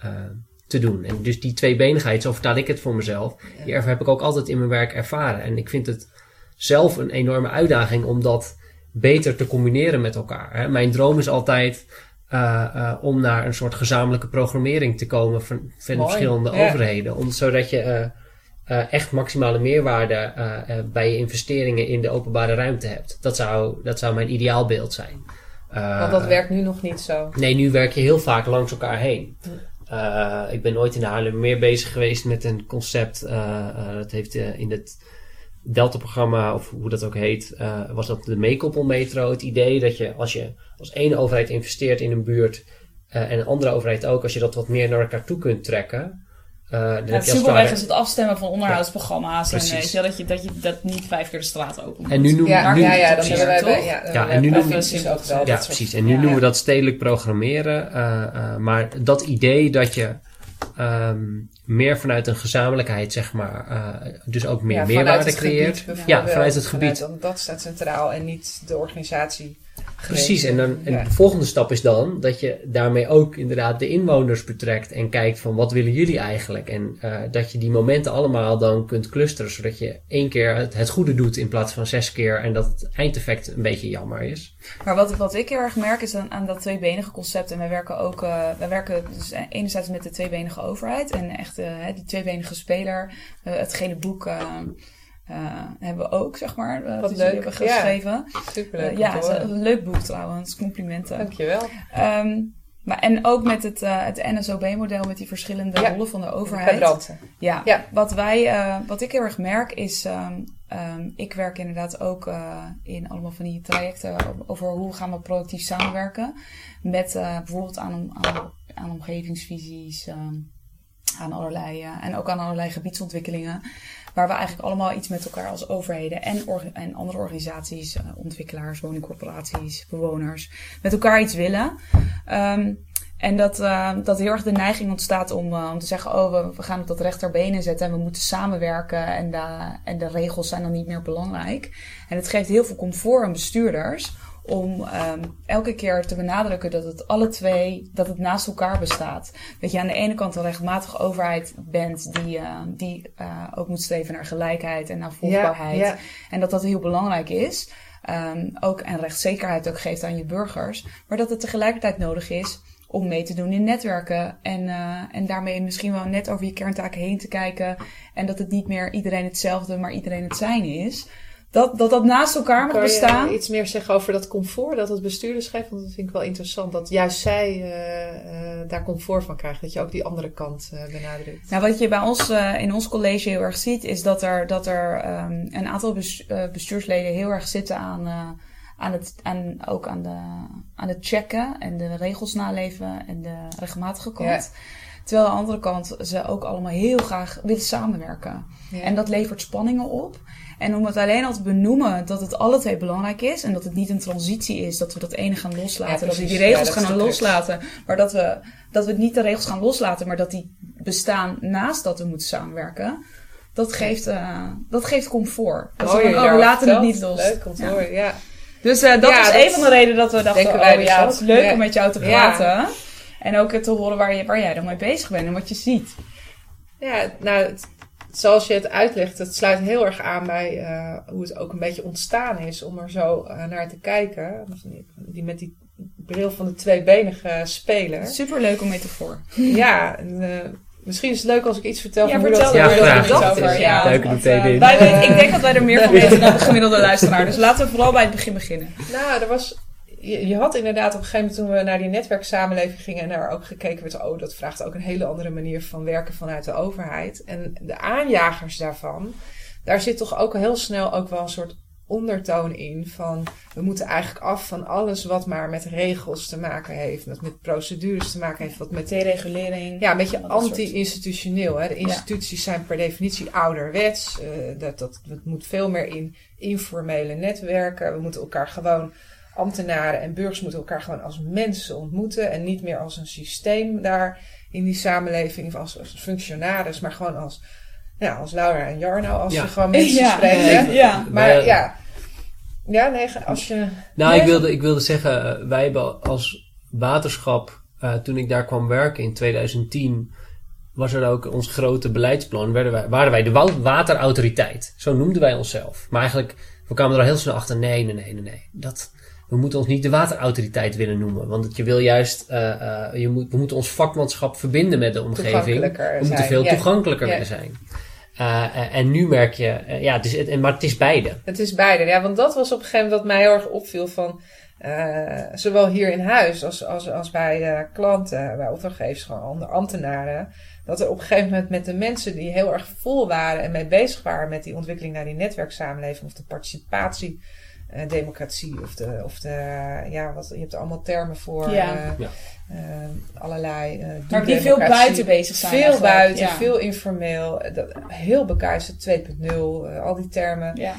Speaker 3: te doen. En dus die tweebenigheid, zo vertaal ik het voor mezelf. Die heb ik ook altijd in mijn werk ervaren. En ik vind het zelf een enorme uitdaging om dat beter te combineren met elkaar. Hè. Mijn droom is altijd eh, eh, om naar een soort gezamenlijke programmering te komen van, van verschillende
Speaker 2: ja.
Speaker 3: overheden. Om, zodat je eh, echt maximale meerwaarde bij je investeringen in de openbare ruimte hebt. Dat zou, dat zou mijn ideaalbeeld zijn.
Speaker 2: Want dat werkt nu nog niet zo.
Speaker 3: Nee, nu werk je heel vaak langs elkaar heen. Ik ben ooit in de Haarlem meer bezig geweest met een concept. dat heeft in het Delta-programma, of hoe dat ook heet, eh, was dat de meekoppelmetro. Het idee dat je als je als één overheid investeert in een buurt eh, en een andere overheid ook, als je dat wat meer naar elkaar toe kunt trekken. eh, dan
Speaker 1: Ja,
Speaker 3: heb
Speaker 1: het
Speaker 3: je als het
Speaker 1: simpelweg
Speaker 3: ware-
Speaker 1: is het afstemmen van onderhoudsprogramma's. en
Speaker 3: Precies.
Speaker 1: weet je, dat, je, dat je dat niet vijf keer de straat open
Speaker 3: En nu
Speaker 1: moet.
Speaker 3: noem-
Speaker 2: Ja,
Speaker 3: nu-
Speaker 2: ja,
Speaker 3: precies.
Speaker 2: hebben wij ja,
Speaker 3: Ja, en nu noem-
Speaker 2: provincies ook wel.
Speaker 3: Ja, precies. En nu
Speaker 2: ja,
Speaker 3: noemen we dat stedelijk programmeren. eh, eh, maar dat idee dat je ehm, meer vanuit een gezamenlijkheid, zeg maar, eh, dus ook meer
Speaker 2: Ja, vanuit
Speaker 3: meerwaarde creëert. Ja, vanuit het gebied.
Speaker 2: dan- dat staat centraal en niet de organisatie.
Speaker 3: Precies, en, dan, en
Speaker 2: Ja.
Speaker 3: de volgende stap is dan dat je daarmee ook inderdaad de inwoners betrekt en kijkt van wat willen jullie eigenlijk? En eh, dat je die momenten allemaal dan kunt clusteren, zodat je één keer het, het goede doet in plaats van zes keer en dat het eindeffect een beetje jammer is.
Speaker 1: Maar wat, wat ik heel erg merk is aan, aan dat tweebenige concept. En wij werken ook, wij werken dus enerzijds met de tweebenige overheid. En echt hè, die tweebenige speler. het gele boek eh, hebben we ook, zeg maar. eh,
Speaker 2: Wat leuk,
Speaker 1: hebben
Speaker 2: ja.
Speaker 1: geschreven.
Speaker 2: Superleuk.
Speaker 1: Ja, het
Speaker 2: te
Speaker 1: is
Speaker 2: horen.
Speaker 1: een leuk boek trouwens. Complimenten.
Speaker 2: Dankjewel.
Speaker 1: Ehm, maar, en ook met het, het NSOB-model met die verschillende
Speaker 2: Ja.
Speaker 1: rollen van de overheid. Ja,
Speaker 2: Ja.
Speaker 1: Wat, wij, wat ik heel erg merk is, ehm, ehm, ik werk inderdaad ook in allemaal van die trajecten over hoe gaan we productief samenwerken. Met bijvoorbeeld aan, aan, aan omgevingsvisies, aan allerlei, en ook aan allerlei gebiedsontwikkelingen. Waar we eigenlijk allemaal iets met elkaar als overheden en, en andere organisaties, eh, ontwikkelaars, woningcorporaties, bewoners, met elkaar iets willen. Ehm, en dat, eh, dat heel erg de neiging ontstaat om, eh, te zeggen: Oh, we, gaan op dat rechterbeen zetten en we moeten samenwerken. En de, en de regels zijn dan niet meer belangrijk. En het geeft heel veel comfort aan bestuurders om ehm, elke keer te benadrukken dat het alle twee, dat het naast elkaar bestaat. Dat je aan de ene kant een rechtmatige overheid bent die, uh, die uh, ook moet streven naar gelijkheid en naar volgbaarheid. Ja, ja. En dat dat heel belangrijk is. Um, ook en rechtszekerheid ook geeft aan je burgers. Maar dat het tegelijkertijd nodig is om mee te doen in netwerken. En, uh, en daarmee misschien wel net over je kerntaken heen te kijken. En dat het niet meer iedereen hetzelfde, maar iedereen het zijn is. Dat dat, dat naast elkaar moet bestaan.
Speaker 2: Kan je iets meer zeggen over dat comfort dat het bestuurders geeft? Want dat vind ik wel interessant. Dat juist zij uh, uh, daar comfort van krijgen. Dat je ook die andere kant benadrukt.
Speaker 1: Nou, wat je bij ons in ons college heel erg ziet, is dat er, dat er um, een aantal bestuursleden heel erg zitten aan aan het, aan, ook aan, de, aan het checken en de regels naleven en de regelmatige kant. Terwijl aan de andere kant ze ook allemaal heel graag willen samenwerken. En dat levert spanningen op. En om het alleen al te benoemen dat het alle twee belangrijk is. En dat het niet een transitie is, dat we dat ene gaan loslaten. dat we die regels gaan loslaten. Maar dat we, dat we niet de regels gaan loslaten, maar dat die bestaan naast dat we moeten samenwerken. Dat geeft, uh, dat geeft comfort. Dat oh, we, oh, we laten het niet los.
Speaker 2: Leuk, ja.
Speaker 1: Dus uh, dat is een van de redenen dat we dachten, oh ja, het is leuk om met jou te praten. En ook te horen waar, je, waar jij dan mee bezig bent en wat je ziet.
Speaker 2: Ja, nou, het, zoals je het uitlegt, het sluit heel erg aan bij uh, hoe het ook een beetje ontstaan is om er zo uh, naar te kijken. Die, met die bril van de tweebenige speler.
Speaker 1: Superleuk om mee te voor.
Speaker 2: Ja, en, Misschien is het leuk als ik iets vertel
Speaker 1: ja,
Speaker 2: van
Speaker 1: vertel
Speaker 2: hoe
Speaker 1: dat
Speaker 3: ja,
Speaker 1: ja,
Speaker 3: graag.
Speaker 1: over. Ja,
Speaker 3: Duiken meteen in.
Speaker 1: Wij, ik denk dat wij er meer van weten dan de gemiddelde luisteraar. Dus laten we vooral bij het begin beginnen.
Speaker 2: Nou, er was, je, je, had inderdaad op een gegeven moment toen we naar die netwerksamenleving gingen en daar ook gekeken werd, oh, dat vraagt ook een hele andere manier van werken vanuit de overheid. En de aanjagers daarvan, daar zit toch ook heel snel ook wel een soort ondertoon in van we moeten eigenlijk af van alles wat maar met regels te maken heeft, met, met procedures te maken heeft, wat met
Speaker 1: deregulering.
Speaker 2: Ja, een beetje anti-institutioneel. De instituties zijn per definitie ouderwets. Uh, dat, dat, het moet veel meer in informele netwerken. We moeten elkaar gewoon, ambtenaren en burgers moeten elkaar gewoon als mensen ontmoeten en niet meer als een systeem daar in die samenleving of als, als functionaris, maar gewoon als ja, als Laura en Jarno, als je gewoon mensen ja. spreekt. Ja. Maar ja. Ja, nee, als je...
Speaker 3: Nou, ik, wilde, ik wilde zeggen, uh, wij hebben als waterschap, uh, toen ik daar kwam werken in 2010, was er ook ons grote beleidsplan, werden wij, waren wij de waterautoriteit. Zo noemden wij onszelf. Maar eigenlijk, we kwamen er al heel snel achter, nee, nee, nee, nee, nee. Dat, we moeten ons niet de waterautoriteit willen noemen. Want je wil juist, uh, uh, je moet, we moeten ons vakmanschap verbinden met de omgeving. We moeten veel toegankelijker willen zijn. Uh, en nu merk je, ja, het is, maar het is beide.
Speaker 2: Het is beide, ja, want dat was op een gegeven moment wat mij heel erg opviel van, zowel hier in huis als, als, als bij klanten, bij opdrachtgevers, gewoon ambtenaren, dat er op een gegeven moment met de mensen die heel erg vol waren en mee bezig waren met die ontwikkeling naar die netwerksamenleving of de participatie democratie of de, of de ja, wat, je hebt er allemaal termen voor. Ja. Uh, ja. Uh, allerlei. Uh,
Speaker 1: maar die veel buiten bezig zijn.
Speaker 2: Veel buiten, ja. veel informeel. Dat, heel bekuisterd 2.0, al die termen. Ja.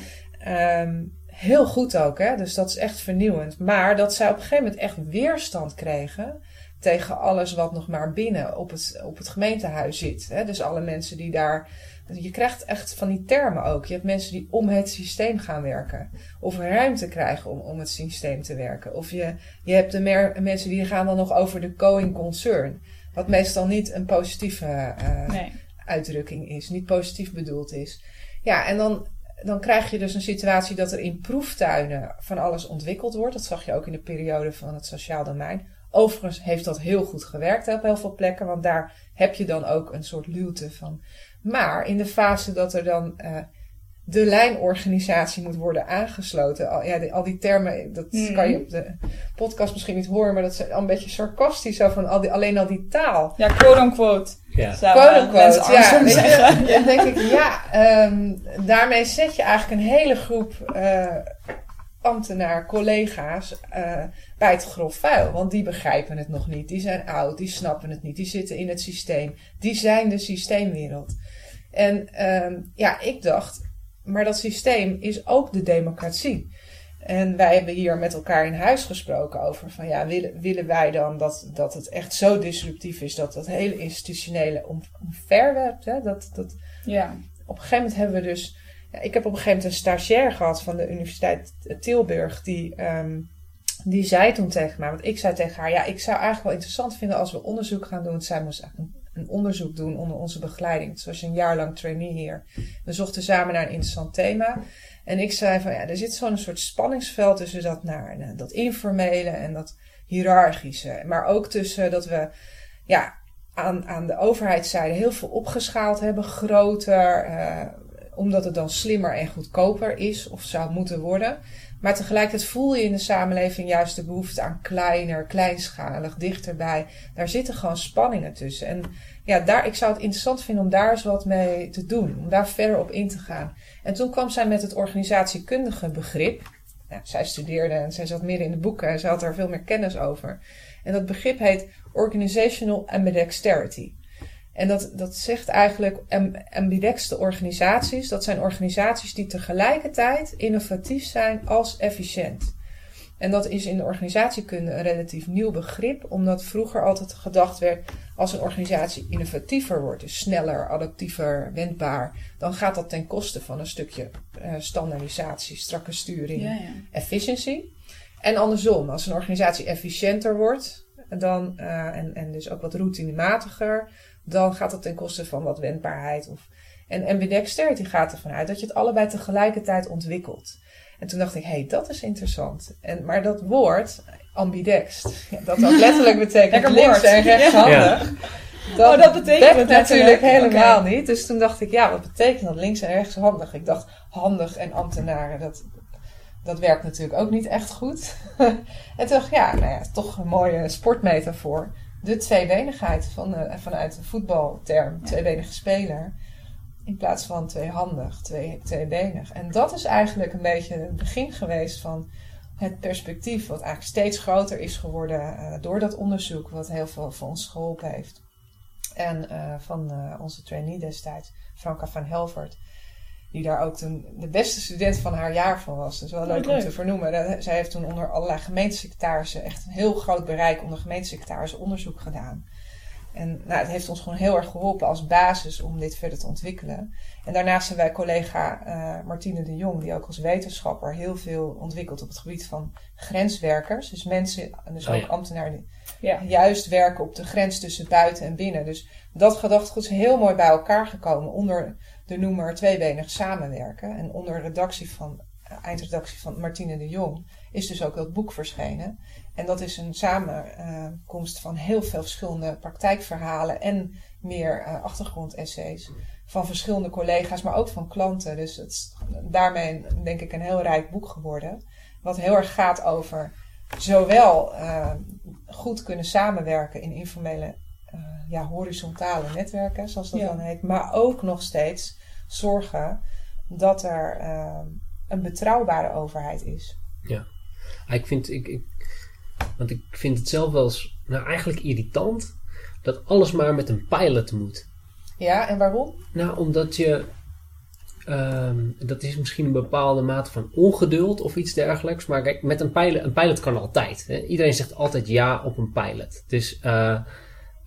Speaker 2: Um, heel goed ook, hè? dus dat is echt vernieuwend. Maar dat zij op een gegeven moment echt weerstand kregen tegen alles wat nog maar binnen op het, op het gemeentehuis zit. Hè? Dus alle mensen die daar je krijgt echt van die termen ook. Je hebt mensen die om het systeem gaan werken. Of ruimte krijgen om om het systeem te werken. Of je, je hebt de meer, mensen die gaan dan nog over de going concern. Wat meestal niet een positieve uh, nee. uitdrukking is. Niet positief bedoeld is. Ja, en dan, dan krijg je dus een situatie dat er in proeftuinen van alles ontwikkeld wordt. Dat zag je ook in de periode van het sociaal domein. Overigens heeft dat heel goed gewerkt op heel veel plekken. Want daar heb je dan ook een soort luwte van maar in de fase dat er dan uh, de lijnorganisatie moet worden aangesloten. Al, ja, al die termen, dat mm. kan je op de podcast misschien niet horen, maar dat is al een beetje sarcastisch. Zo van al die, alleen al die taal.
Speaker 1: Ja, quote unquote.
Speaker 2: Ja. Quote unquote, ja. Je, dan denk ik, ja, um, daarmee zet je eigenlijk een hele groep uh, ambtenaar, collega's uh, bij het grof vuil. Want die begrijpen het nog niet. Die zijn oud, die snappen het niet. Die zitten in het systeem. Die zijn de systeemwereld. En uh, ja, ik dacht, maar dat systeem is ook de democratie. En wij hebben hier met elkaar in huis gesproken over van ja, willen, willen wij dan dat, dat het echt zo disruptief is dat dat hele institutionele om, omverwerpt. Hè? Dat, dat, ja. Op een gegeven moment hebben we dus. Ja, ik heb op een gegeven moment een stagiair gehad van de Universiteit Tilburg, die um, die zei toen tegen mij, want ik zei tegen haar, ja, ik zou eigenlijk wel interessant vinden als we onderzoek gaan doen. Zij moest eigenlijk een, onderzoek doen onder onze begeleiding. Het was een jaar lang trainee hier. We zochten samen naar een interessant thema. En ik zei van, ja, er zit zo'n soort spanningsveld tussen dat, naar, nou, dat informele en dat hiërarchische. Maar ook tussen dat we, ja, aan, aan de overheidszijde heel veel opgeschaald hebben, groter, eh, omdat het dan slimmer en goedkoper is of zou moeten worden. Maar tegelijkertijd voel je in de samenleving juist de behoefte aan kleiner, kleinschalig, dichterbij. Daar zitten gewoon spanningen tussen. En ja, daar, ik zou het interessant vinden om daar eens wat mee te doen. Om daar verder op in te gaan. En toen kwam zij met het organisatiekundige begrip. Nou, zij studeerde en zij zat midden in de boeken en ze had er veel meer kennis over. En dat begrip heet Organizational Ambidexterity. En dat, dat zegt eigenlijk ambidexte organisaties. Dat zijn organisaties die tegelijkertijd innovatief zijn als efficiënt. En dat is in de organisatiekunde een relatief nieuw begrip, omdat vroeger altijd gedacht werd als een organisatie innovatiever wordt, dus sneller, adaptiever, wendbaar, dan gaat dat ten koste van een stukje uh, standaardisatie, strakke sturing, ja, ja. efficiency. En andersom, als een organisatie efficiënter wordt, dan, uh, en, en dus ook wat routinematig dan gaat dat ten koste van wat wendbaarheid. Of, en ambidexterity gaat ervan uit dat je het allebei tegelijkertijd ontwikkelt. En toen dacht ik, hé, hey, dat is interessant. En, maar dat woord, ambidext, dat ook letterlijk betekent links en rechtshandig. Dat, oh, dat betekent het natuurlijk helemaal niet. Dus toen dacht ik, ja, wat betekent dat links en rechtshandig? Ik dacht, handig en ambtenaren, dat, dat werkt natuurlijk ook niet echt goed. en toen dacht ik, ja, nou ja, toch een mooie sportmetafoor de tweebenigheid van, vanuit de voetbalterm, tweebenige speler. In plaats van tweehandig, twee, tweebenig. En dat is eigenlijk een beetje het begin geweest van het perspectief, wat eigenlijk steeds groter is geworden uh, door dat onderzoek, wat heel veel voor ons geholpen heeft. En uh, van onze trainee destijds, Franka van Helvert die daar ook de beste student van haar jaar van was. Dus wel oh, leuk, om te vernoemen. Zij heeft toen onder allerlei gemeentesecretarissen echt een heel groot bereik onder gemeentesecretarissen onderzoek gedaan. En nou, het heeft ons gewoon heel erg geholpen als basis om dit verder te ontwikkelen. En daarnaast hebben wij collega uh, Martine de Jong, die ook als wetenschapper heel veel ontwikkelt op het gebied van grenswerkers. Dus mensen, dus oh, ook ambtenaren die ja. juist werken op de grens tussen buiten en binnen. Dus dat gedachtegoed is heel mooi bij elkaar gekomen onder de noemer tweebenig samenwerken. En onder redactie van, eh, eindredactie van Martine de Jong is dus ook dat boek verschenen. En dat is een samenkomst van heel veel verschillende praktijkverhalen en meer uh, achtergrondessays van verschillende collega's, maar ook van klanten. Dus het is daarmee denk ik een heel rijk boek geworden. Wat heel erg gaat over zowel uh, goed kunnen samenwerken in informele ja, horizontale netwerken, zoals dat dan heet. Maar ook nog steeds zorgen dat er ehm, een betrouwbare overheid is.
Speaker 3: Ja, ik vind, ik, ik, want ik vind het zelf wel eens, nou eigenlijk irritant dat alles maar met een pilot moet.
Speaker 2: Ja, en waarom?
Speaker 3: Nou, omdat je, ehm, dat is misschien een bepaalde mate van ongeduld of iets dergelijks. Maar kijk, met een pilot, een pilot kan altijd. Hè? Iedereen zegt altijd ja op een pilot. Dus uh,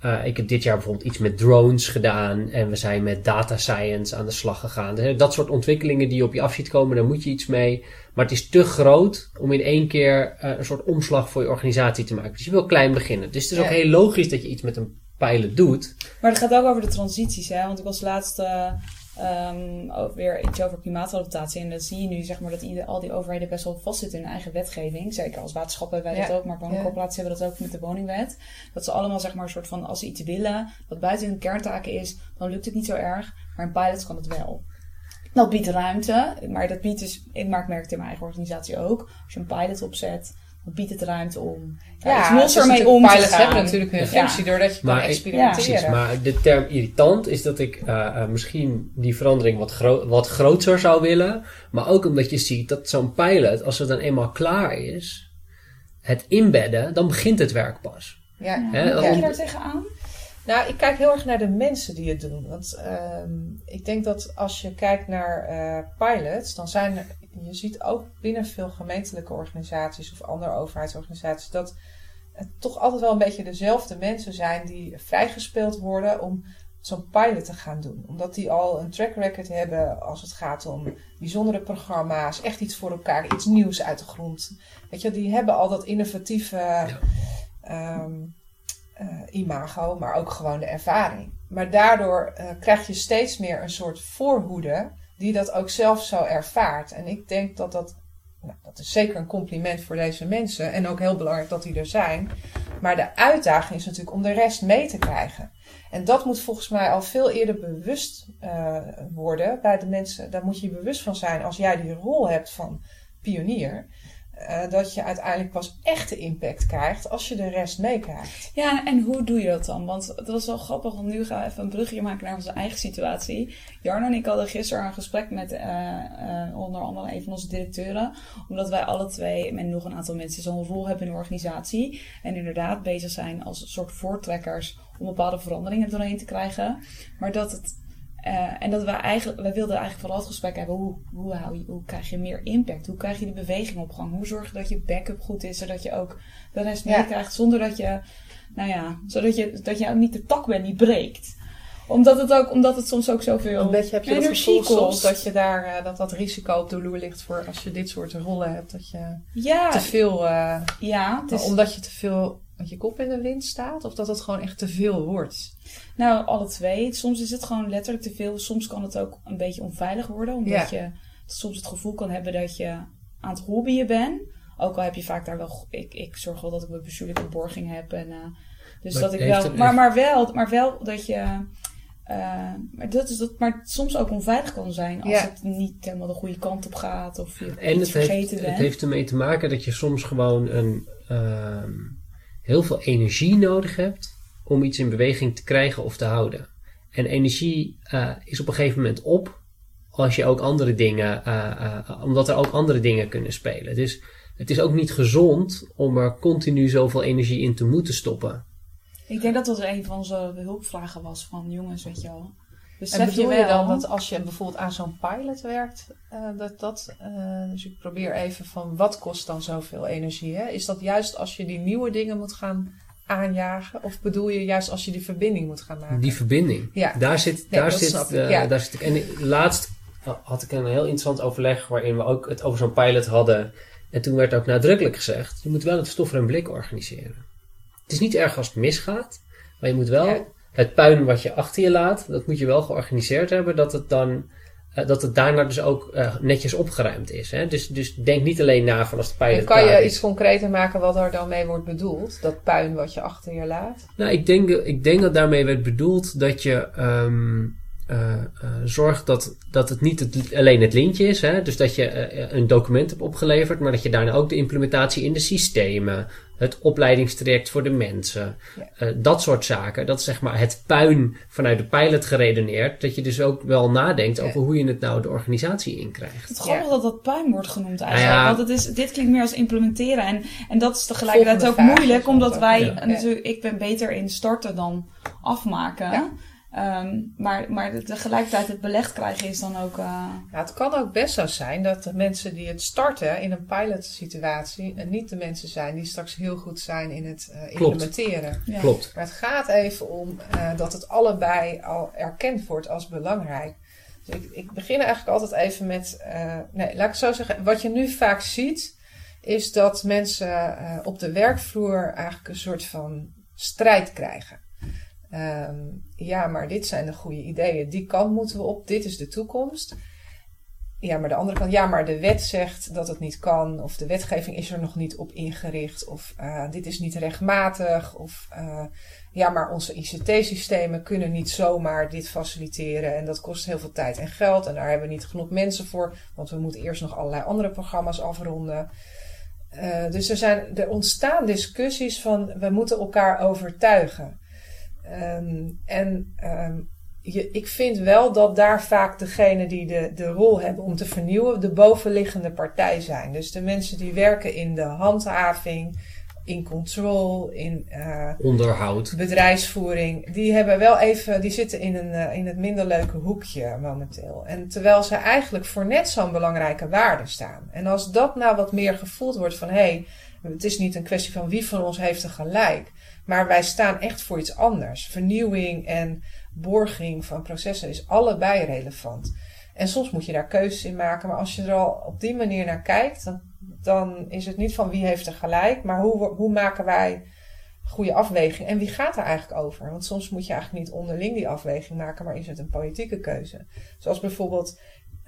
Speaker 3: uh, ik heb dit jaar bijvoorbeeld iets met drones gedaan en we zijn met data science aan de slag gegaan. Dus, dat soort ontwikkelingen die op je af ziet komen, daar moet je iets mee. Maar het is te groot om in één keer uh, een soort omslag voor je organisatie te maken. Dus je wil klein beginnen. Dus het is ook heel logisch dat je iets met een pilot doet.
Speaker 1: Maar het gaat ook over de transities, hè? Want ik was laatst uh, Um, weer iets over klimaatadaptatie. En dan zie je nu zeg maar, dat ieder, al die overheden best wel vastzitten in hun eigen wetgeving. Zeker als waterschap hebben wij dat ook, maar woningcorporaties ja. hebben dat ook met de woningwet. Dat ze allemaal zeg maar, een soort van, als ze iets willen wat buiten hun kerntaken is, dan lukt het niet zo erg. Maar in pilots kan het wel. Dat biedt ruimte, maar dat biedt dus, ik merk het in mijn eigen organisatie ook. Als je een pilot opzet, biedt het ruimte om ja, los ermee om te gaan.
Speaker 2: hebben natuurlijk hun functie doordat je maar kan experimenteren.
Speaker 3: precies, maar de term irritant is dat ik uh, uh, misschien die verandering wat, gro wat groter zou willen. Maar ook omdat je ziet dat zo'n pilot, als het dan eenmaal klaar is, het inbedden, dan begint het werk pas.
Speaker 1: Ja, He, Hoe kijk je daar tegenaan?
Speaker 2: Nou, ik kijk heel erg naar de mensen die het doen. Want um, ik denk dat als je kijkt naar uh, pilots, dan zijn er je ziet ook binnen veel gemeentelijke organisaties of andere overheidsorganisaties dat het toch altijd wel een beetje dezelfde mensen zijn die vrijgespeeld worden om zo'n pilot te gaan doen. Omdat die al een track record hebben als het gaat om bijzondere programma's, echt iets voor elkaar, iets nieuws uit de grond. Weet je, die hebben al dat innovatieve ehm, eh, imago, maar ook gewoon de ervaring. Maar daardoor eh, krijg je steeds meer een soort voorhoede die dat ook zelf zo ervaart. En ik denk dat dat, nou, dat is zeker een compliment voor deze mensen en ook heel belangrijk dat die er zijn. Maar de uitdaging is natuurlijk om de rest mee te krijgen. En dat moet volgens mij al veel eerder bewust uh, worden bij de mensen. Daar moet je bewust van zijn als jij die rol hebt van pionier. Uh, dat je uiteindelijk pas echte impact krijgt als je de rest meekrijgt.
Speaker 1: Ja, en hoe doe je dat dan? Want het was wel grappig, want nu gaan we even een brugje maken naar onze eigen situatie. Jarno en ik hadden gisteren een gesprek met uh, uh, onder andere een van onze directeuren. Omdat wij alle twee, en nog een aantal mensen, zo'n rol hebben in de organisatie. En inderdaad bezig zijn als soort voortrekkers om bepaalde veranderingen doorheen te krijgen. Maar dat het uh, en dat wij eigenlijk, wij wilden eigenlijk vooral het gesprek hebben. Hoe, hoe, hou je, hoe krijg je meer impact? Hoe krijg je de beweging op gang? Hoe zorg je dat je backup goed is, zodat je ook de rest ja. meekrijgt zonder dat je, nou ja, zodat je, dat je ook niet de tak bent die breekt. Omdat het ook, omdat het soms ook zoveel
Speaker 2: Een beetje heb je gevoel soms dat je daar, uh, dat dat risico op de loer ligt voor als je dit soort rollen hebt. Dat je
Speaker 1: ja.
Speaker 2: te veel, uh,
Speaker 1: ja,
Speaker 2: is... omdat je te veel met je kop in de wind staat? Of dat het gewoon echt te veel wordt?
Speaker 1: Nou, alle twee. Soms is het gewoon letterlijk te veel. Soms kan het ook een beetje onveilig worden. Omdat ja. je soms het gevoel kan hebben dat je aan het hobbyen bent. Ook al heb je vaak daar wel... Ik, ik zorg wel dat ik mijn bestuurlijke borging heb. En, uh, dus maar dat ik wel... Maar, maar, wel, maar wel dat je... Uh, maar, dat is dat, maar soms ook onveilig kan zijn als ja. het niet helemaal de goede kant op gaat of je
Speaker 3: en
Speaker 1: iets
Speaker 3: het
Speaker 1: vergeten
Speaker 3: heeft,
Speaker 1: bent.
Speaker 3: Het heeft ermee te maken dat je soms gewoon een... Uh, heel veel energie nodig hebt om iets in beweging te krijgen of te houden. En energie uh, is op een gegeven moment op als je ook andere dingen, uh, uh, omdat er ook andere dingen kunnen spelen. Dus het is ook niet gezond om er continu zoveel energie in te moeten stoppen.
Speaker 1: Ik denk dat dat een van onze hulpvragen was van jongens, weet je wel.
Speaker 2: Besef en bedoel je, je dan dat als je bijvoorbeeld aan zo'n pilot werkt, uh, dat dat, uh, dus ik probeer even van wat kost dan zoveel energie? Hè? Is dat juist als je die nieuwe dingen moet gaan aanjagen? Of bedoel je juist als je die verbinding moet gaan maken?
Speaker 3: Die verbinding.
Speaker 2: Ja.
Speaker 3: Daar zit,
Speaker 2: Nee,
Speaker 3: daar zit, uh,
Speaker 2: ja.
Speaker 3: daar zit En laatst had ik een heel interessant overleg waarin we ook het over zo'n pilot hadden. En toen werd ook nadrukkelijk gezegd, je moet wel het stof en blik organiseren. Het is niet erg als het misgaat, maar je moet wel
Speaker 2: Ja.
Speaker 3: Het puin wat je achter je laat, dat moet je wel georganiseerd hebben, dat het dan eh, dat het daarna dus ook eh, netjes opgeruimd is. Hè? Dus, dus denk niet alleen na van als de pilot
Speaker 2: En kan je
Speaker 3: is.
Speaker 2: iets concreter maken wat er dan mee wordt bedoeld? Dat puin wat je achter je laat?
Speaker 3: Nou, ik denk, ik denk dat daarmee werd bedoeld dat je ehm, eh, zorgt dat, dat het niet het, alleen het lintje is. Hè? Dus dat je een document hebt opgeleverd, maar dat je daarna ook de implementatie in de systemen, het opleidingstraject voor de mensen,
Speaker 2: Ja.
Speaker 3: eh, dat soort zaken. Dat is zeg maar het puin vanuit de pilot geredeneerd. Dat je dus ook wel nadenkt
Speaker 2: Ja.
Speaker 3: over hoe je het nou de organisatie inkrijgt.
Speaker 1: Het is grappig dat dat puin wordt genoemd eigenlijk.
Speaker 3: Nou ja.
Speaker 1: Want het is, dit klinkt meer als implementeren. En, en dat is tegelijkertijd ook
Speaker 2: Volgende
Speaker 1: moeilijk. Omdat wij,
Speaker 3: ja.
Speaker 1: en natuurlijk, ik ben beter in starten dan afmaken. Ehm, maar, maar tegelijkertijd het belegd krijgen is dan ook... uh,
Speaker 2: Ja, het kan ook best zo zijn dat de mensen die het starten in een pilot situatie en niet de mensen zijn die straks heel goed zijn in het eh,
Speaker 3: Klopt.
Speaker 2: implementeren.
Speaker 1: ja.
Speaker 3: Klopt.
Speaker 2: Maar het gaat even om eh, dat het allebei al erkend wordt als belangrijk. Dus ik, ik begin eigenlijk altijd even met, eh, nee, laat ik zo zeggen, wat je nu vaak ziet, is dat mensen eh, op de werkvloer eigenlijk een soort van strijd krijgen. Ehm, ja, maar dit zijn de goede ideeën, die kant moeten we op, dit is de toekomst. Ja, maar de andere kant, ja, maar de wet zegt dat het niet kan, of de wetgeving is er nog niet op ingericht, of eh, dit is niet rechtmatig, of eh, ja, maar onze ICT-systemen kunnen niet zomaar dit faciliteren en dat kost heel veel tijd en geld en daar hebben we niet genoeg mensen voor, want we moeten eerst nog allerlei andere programma's afronden. Eh, dus er, zijn, er ontstaan discussies van we moeten elkaar overtuigen. Ehm, en ehm, je, ik vind wel dat daar vaak degene die de, de rol hebben om te vernieuwen, de bovenliggende partij zijn. Dus de mensen die werken in de handhaving, in control, in eh,
Speaker 3: Onderhoud.
Speaker 2: bedrijfsvoering, die hebben wel even, die zitten in, een, eh, in het minder leuke hoekje momenteel. En terwijl ze eigenlijk voor net zo'n belangrijke waarde staan. En als dat nou wat meer gevoeld wordt van hé, hey, het is niet een kwestie van wie van ons heeft er gelijk. Maar wij staan echt voor iets anders. Vernieuwing en borging van processen is allebei relevant. En soms moet je daar keuzes in maken, maar als je er al op die manier naar kijkt, dan, dan is het niet van wie heeft er gelijk, maar hoe, hoe maken wij goede afweging en wie gaat er eigenlijk over? Want soms moet je eigenlijk niet onderling die afweging maken, maar is het een politieke keuze. Zoals bijvoorbeeld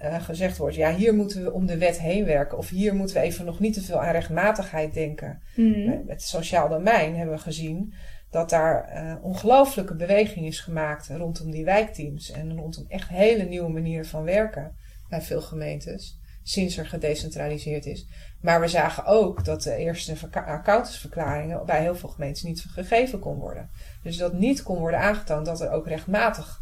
Speaker 2: uh, gezegd wordt, ja, hier moeten we om de wet heen werken. Of hier moeten we even nog niet te veel aan rechtmatigheid denken. Mm. Met het sociaal domein hebben we gezien dat daar uh, ongelooflijke beweging is gemaakt rondom die wijkteams. En rondom echt hele nieuwe manieren van werken bij veel gemeentes. Sinds er gedecentraliseerd is. Maar we zagen ook dat de eerste accountantsverklaringen bij heel veel gemeentes niet gegeven kon worden. Dus dat niet kon worden aangetoond dat er ook rechtmatig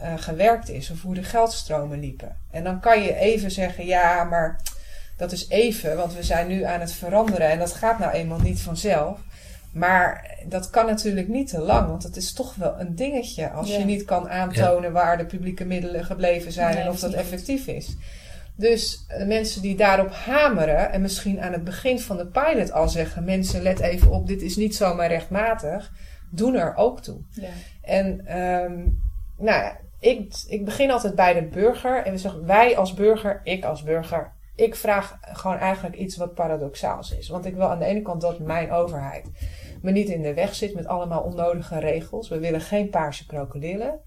Speaker 2: uh, gewerkt is of hoe de geldstromen liepen. En dan kan je even zeggen, ja, maar dat is even, want we zijn nu aan het veranderen en dat gaat nou eenmaal niet vanzelf. Maar dat kan natuurlijk niet te lang, want het is toch wel een dingetje als je niet kan aantonen waar de publieke middelen gebleven zijn en of dat effectief is. Dus de mensen die daarop hameren en misschien aan het begin van de pilot al zeggen: mensen, let even op, dit is niet zomaar rechtmatig, doen er ook toe. Ja. En um, nou ja, ik, ik begin altijd bij de burger. En we zeggen wij als burger, ik als burger. Ik vraag gewoon eigenlijk iets wat paradoxaals is. Want ik wil aan de ene kant dat mijn overheid me niet in de weg zit met allemaal onnodige regels. We willen geen paarse krokodillen.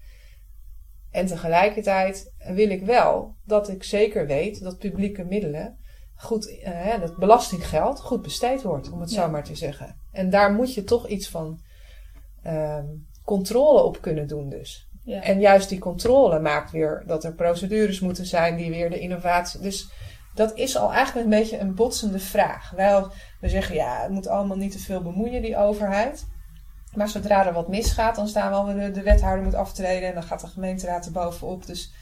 Speaker 2: En tegelijkertijd wil ik wel dat ik zeker weet dat publieke middelen goed, eh, dat belastinggeld goed besteed wordt, om het zo maar te zeggen. En daar moet je toch iets van uh, controle op kunnen doen dus. En juist die controle maakt weer dat er procedures moeten zijn die weer de innovatie. Dus dat is al eigenlijk een beetje een botsende vraag. Wel, we zeggen ja, het moet allemaal niet te veel bemoeien, die overheid. Maar zodra er wat misgaat, dan staan we al de, de wethouder moet aftreden en dan gaat de gemeenteraad er bovenop. Dus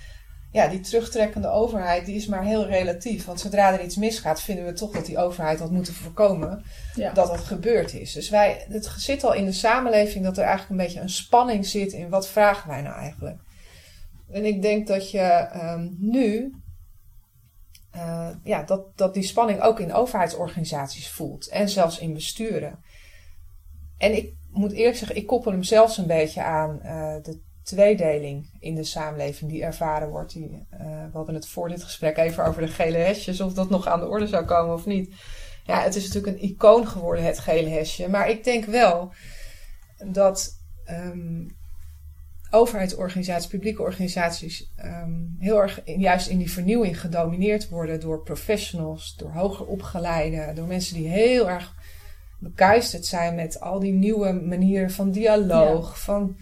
Speaker 2: ja, die terugtrekkende overheid die is maar heel relatief. Want zodra er iets misgaat, vinden we toch dat die overheid had moeten voorkomen dat het gebeurd is. Dus wij, het zit al in de samenleving dat er eigenlijk een beetje een spanning zit in wat vragen wij nou eigenlijk. En ik denk dat je um, nu, uh, ja, dat, dat die spanning ook in overheidsorganisaties voelt. En zelfs in besturen. En ik moet eerlijk zeggen, ik koppel hem zelfs een beetje aan uh, de tweedeling in de samenleving die ervaren wordt. Die, uh, we hadden het voor dit gesprek even over de gele hesjes, of dat nog aan de orde zou komen of niet. Ja, het is natuurlijk een icoon geworden, het gele hesje. Maar ik denk wel dat um, overheidsorganisaties, publieke organisaties, um, heel erg juist in die vernieuwing gedomineerd worden door professionals, door hoger opgeleiden, door mensen die heel erg begeisterd zijn met al die nieuwe manieren van dialoog, van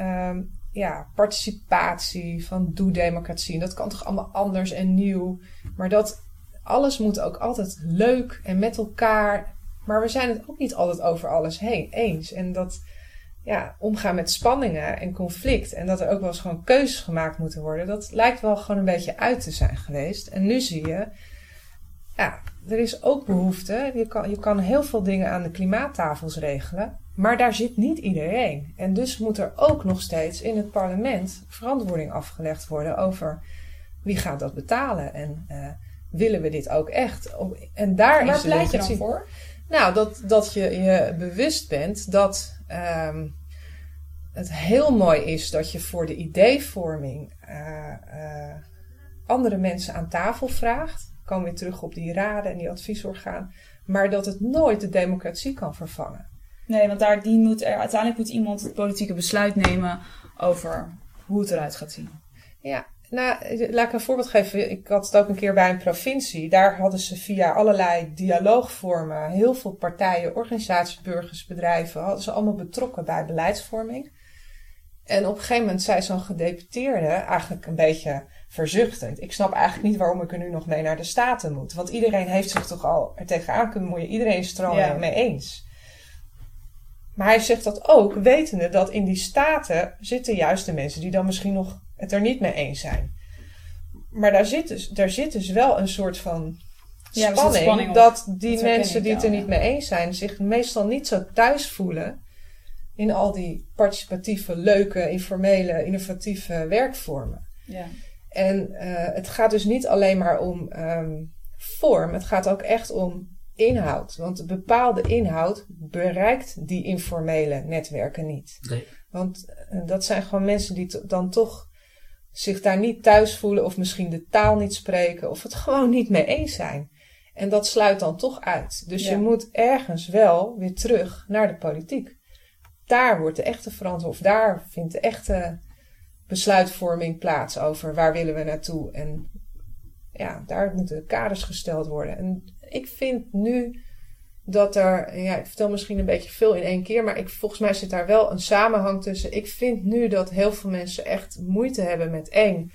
Speaker 2: um, ja, participatie, van doe-democratie. Dat kan toch allemaal anders en nieuw. Maar dat alles moet ook altijd leuk en met elkaar. Maar we zijn het ook niet altijd over alles heen eens. En dat ja, omgaan met spanningen en conflict. En dat er ook wel eens gewoon keuzes gemaakt moeten worden. Dat lijkt wel gewoon een beetje uit te zijn geweest. En nu zie je, ja, er is ook behoefte. Je kan, je kan heel veel dingen aan de klimaattafels regelen. Maar daar zit niet iedereen. En dus moet er ook nog steeds in het parlement verantwoording afgelegd worden over wie gaat dat betalen. En uh, willen we dit ook echt? En daar
Speaker 1: Waar
Speaker 2: is
Speaker 1: pleit je dan voor?
Speaker 2: Nou, dat, dat je je bewust bent dat um, het heel mooi is dat je voor de ideevorming uh, uh, andere mensen aan tafel vraagt. Komen weer terug op die raden en die adviesorgaan. Maar dat het nooit de democratie kan vervangen.
Speaker 1: Nee, want daar die moet er, uiteindelijk moet iemand het politieke besluit nemen over hoe het eruit gaat zien.
Speaker 2: Ja, nou, laat ik een voorbeeld geven. Ik had het ook een keer bij een provincie. Daar hadden ze via allerlei dialoogvormen heel veel partijen, organisaties, burgers, bedrijven, hadden ze allemaal betrokken bij beleidsvorming. En op een gegeven moment zei zo'n gedeputeerde eigenlijk een beetje verzuchtend. Ik snap eigenlijk niet waarom ik er nu nog mee naar de Staten moet. Want iedereen heeft zich toch al er tegenaan kunnen moeien. Iedereen is er al ja. mee eens. Maar hij zegt dat ook, wetende dat in die staten zitten juist de mensen die dan misschien nog het er niet mee eens zijn. Maar daar zit dus, daar zit dus wel een soort van ja, spanning, spanning dat die dat mensen die het er niet mee eens zijn zich meestal niet zo thuis voelen in al die participatieve, leuke, informele, innovatieve werkvormen. Ja. En uh, het gaat dus niet alleen maar om um, vorm, het gaat ook echt om inhoud. Want bepaalde inhoud bereikt die informele netwerken niet. Nee. Want uh, dat zijn gewoon mensen die dan toch zich daar niet thuis voelen of misschien de taal niet spreken of het gewoon niet mee eens zijn. En dat sluit dan toch uit. Dus
Speaker 1: Ja.
Speaker 2: je moet ergens wel weer terug naar de politiek. Daar wordt de echte verantwoording, of daar vindt de echte besluitvorming plaats over waar willen we naartoe. En ja, daar moeten kaders gesteld worden. En ik vind nu dat er, ja, ik vertel misschien een beetje veel in één keer, maar ik, volgens mij zit daar wel een samenhang tussen. Ik vind nu dat heel veel mensen echt moeite hebben met één,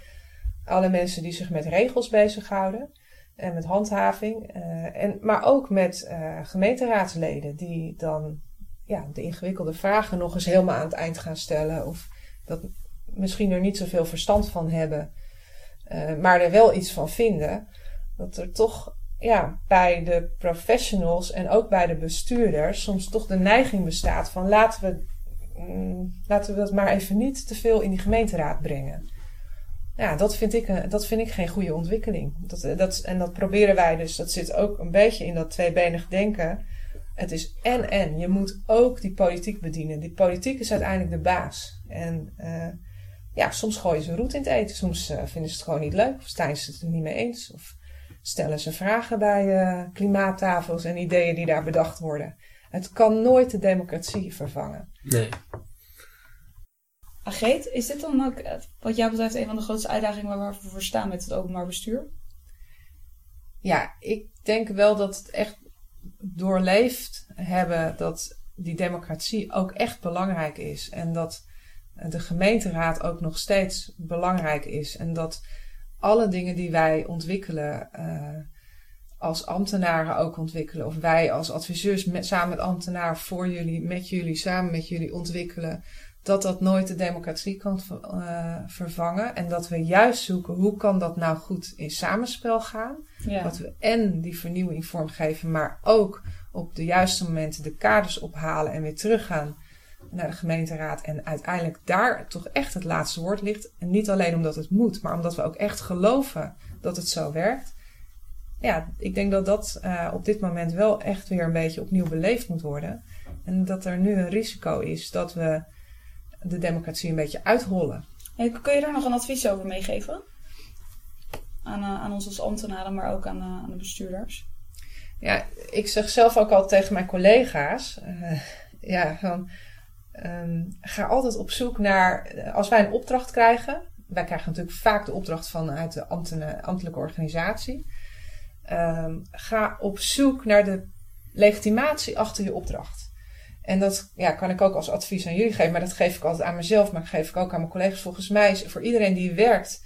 Speaker 2: alle mensen die zich met regels bezighouden en met handhaving, eh, en, maar ook met eh, gemeenteraadsleden die dan ja, de ingewikkelde vragen nog eens helemaal aan het eind gaan stellen of dat misschien er niet zoveel verstand van hebben, eh, maar er wel iets van vinden. Dat er toch ja, bij de professionals en ook bij de bestuurders soms toch de neiging bestaat van laten we, mm, laten we dat maar even niet te veel in die gemeenteraad brengen. Ja, dat vind ik, een- dat vind ik geen goede ontwikkeling. Dat, dat, en dat proberen wij dus. Dat zit ook een beetje in dat tweebenig denken. Het is en en. Je moet ook die politiek bedienen. Die politiek is uiteindelijk de baas. En eh, ja, soms gooien ze roet in het eten. Soms eh, vinden ze het gewoon niet leuk. Of zijn ze het er niet mee eens. Of stellen ze vragen bij eh, klimaattafels en ideeën die daar bedacht worden. Het kan nooit de democratie vervangen.
Speaker 3: Nee.
Speaker 1: Ageet, is dit dan ook eh, wat jou betreft een van de grootste uitdagingen waar we voor staan met het openbaar bestuur?
Speaker 2: Ja, ik denk wel dat het echt doorleefd hebben dat die democratie ook echt belangrijk is. En dat de gemeenteraad ook nog steeds belangrijk is. En dat alle dingen die wij ontwikkelen, eh, als ambtenaren ook ontwikkelen, of wij als adviseurs met, samen met ambtenaren voor jullie, met jullie, samen met jullie ontwikkelen, dat dat nooit de democratie kan eh, vervangen. En dat we juist zoeken hoe kan dat nou goed in samenspel gaan.
Speaker 1: Ja.
Speaker 2: Dat we en die vernieuwing vormgeven, maar ook op de juiste momenten de kaders ophalen en weer teruggaan naar de gemeenteraad. En uiteindelijk daar toch echt het laatste woord ligt. En niet alleen omdat het moet, maar omdat we ook echt geloven dat het zo werkt. Ja, ik denk dat dat eh, op dit moment wel echt weer een beetje opnieuw beleefd moet worden. En dat er nu een risico is dat we de democratie een beetje uithollen.
Speaker 1: Kun je daar nog een advies over meegeven? Aan, eh, aan ons als ambtenaren, maar ook aan, aan de bestuurders.
Speaker 2: Ja, ik zeg zelf ook altijd tegen mijn collega's: eh, ja, van, ehm, ga altijd op zoek naar. eh, Als wij een opdracht krijgen, wij krijgen natuurlijk vaak de opdracht vanuit de ambtelijke organisatie. Ehm, ga op zoek naar de legitimatie achter je opdracht. En dat ja, kan ik ook als advies aan jullie geven, maar dat geef ik altijd aan mezelf, maar dat geef ik ook aan mijn collega's. Volgens mij is voor iedereen die werkt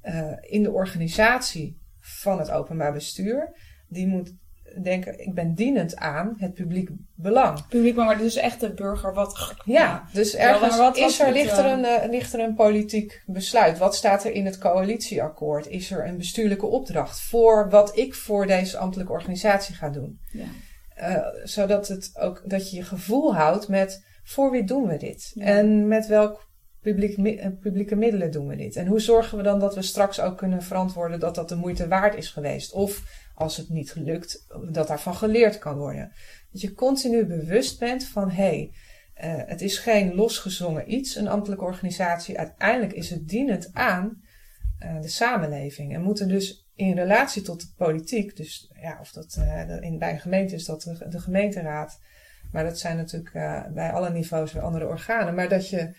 Speaker 2: eh, in de organisatie van het openbaar bestuur, die moet denken: ik ben dienend aan het publiek belang.
Speaker 1: Publiek, maar dus echt de burger. Wat,
Speaker 2: Ja, dus ergens
Speaker 1: wat-
Speaker 2: is er, ligt, er
Speaker 1: eh,
Speaker 2: een, eh, ligt er een politiek besluit. Wat staat er in het coalitieakkoord? Is er een bestuurlijke opdracht voor wat ik voor deze ambtelijke organisatie ga doen?
Speaker 1: Ja.
Speaker 2: Eh, zodat het ook, dat je je gevoel houdt met voor wie doen we dit?
Speaker 1: Ja.
Speaker 2: En met welk publiek, publieke middelen doen we dit? En hoe zorgen we dan dat we straks ook kunnen verantwoorden dat dat de moeite waard is geweest? Of als het niet lukt, dat daarvan geleerd kan worden. Dat je continu bewust bent van hé, hey, eh, het is geen losgezongen iets, een ambtelijke organisatie. Uiteindelijk is het dienend aan eh, de samenleving. En moeten dus in relatie tot de politiek, dus ja, of dat eh, in, bij een gemeente is dat de, de gemeenteraad, maar dat zijn natuurlijk bij alle niveaus weer andere organen. Maar dat je,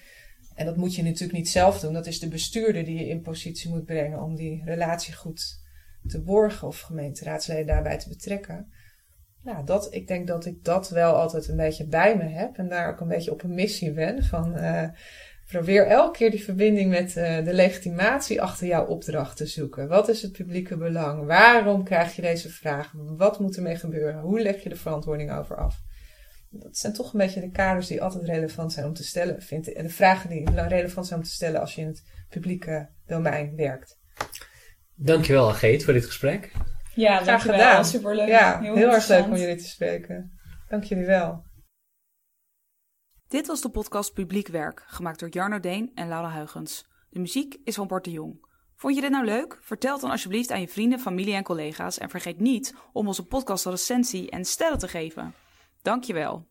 Speaker 2: en dat moet je natuurlijk niet zelf doen, dat is de bestuurder die je in positie moet brengen om die relatie goed te borgen of gemeenteraadsleden daarbij te betrekken. Nou, dat, ik denk dat ik dat wel altijd een beetje bij me heb en daar ook een beetje op een missie ben van eh, probeer elke keer die verbinding met eh, de legitimatie achter jouw opdracht te zoeken. Wat is het publieke belang? Waarom krijg je deze vraag? Wat moet ermee gebeuren? Hoe leg je de verantwoording over af? Dat zijn toch een beetje de kaders die altijd relevant zijn om te stellen, vind. En de vragen die relevant zijn om te stellen als je in het publieke domein werkt.
Speaker 3: Dankjewel, Ageet, voor dit gesprek.
Speaker 1: Ja,
Speaker 2: Graag gedaan.
Speaker 1: Superleuk.
Speaker 2: Ja, heel, erg leuk om jullie te spreken. Dank jullie wel.
Speaker 4: Dit was de podcast Publiek Werk, gemaakt door Jarno Deen en Laura Huigens. De muziek is van Bart de Jong. Vond je dit nou leuk? Vertel dan alsjeblieft aan je vrienden, familie en collega's. En vergeet niet om onze podcast een recensie en sterren te geven. Dankjewel.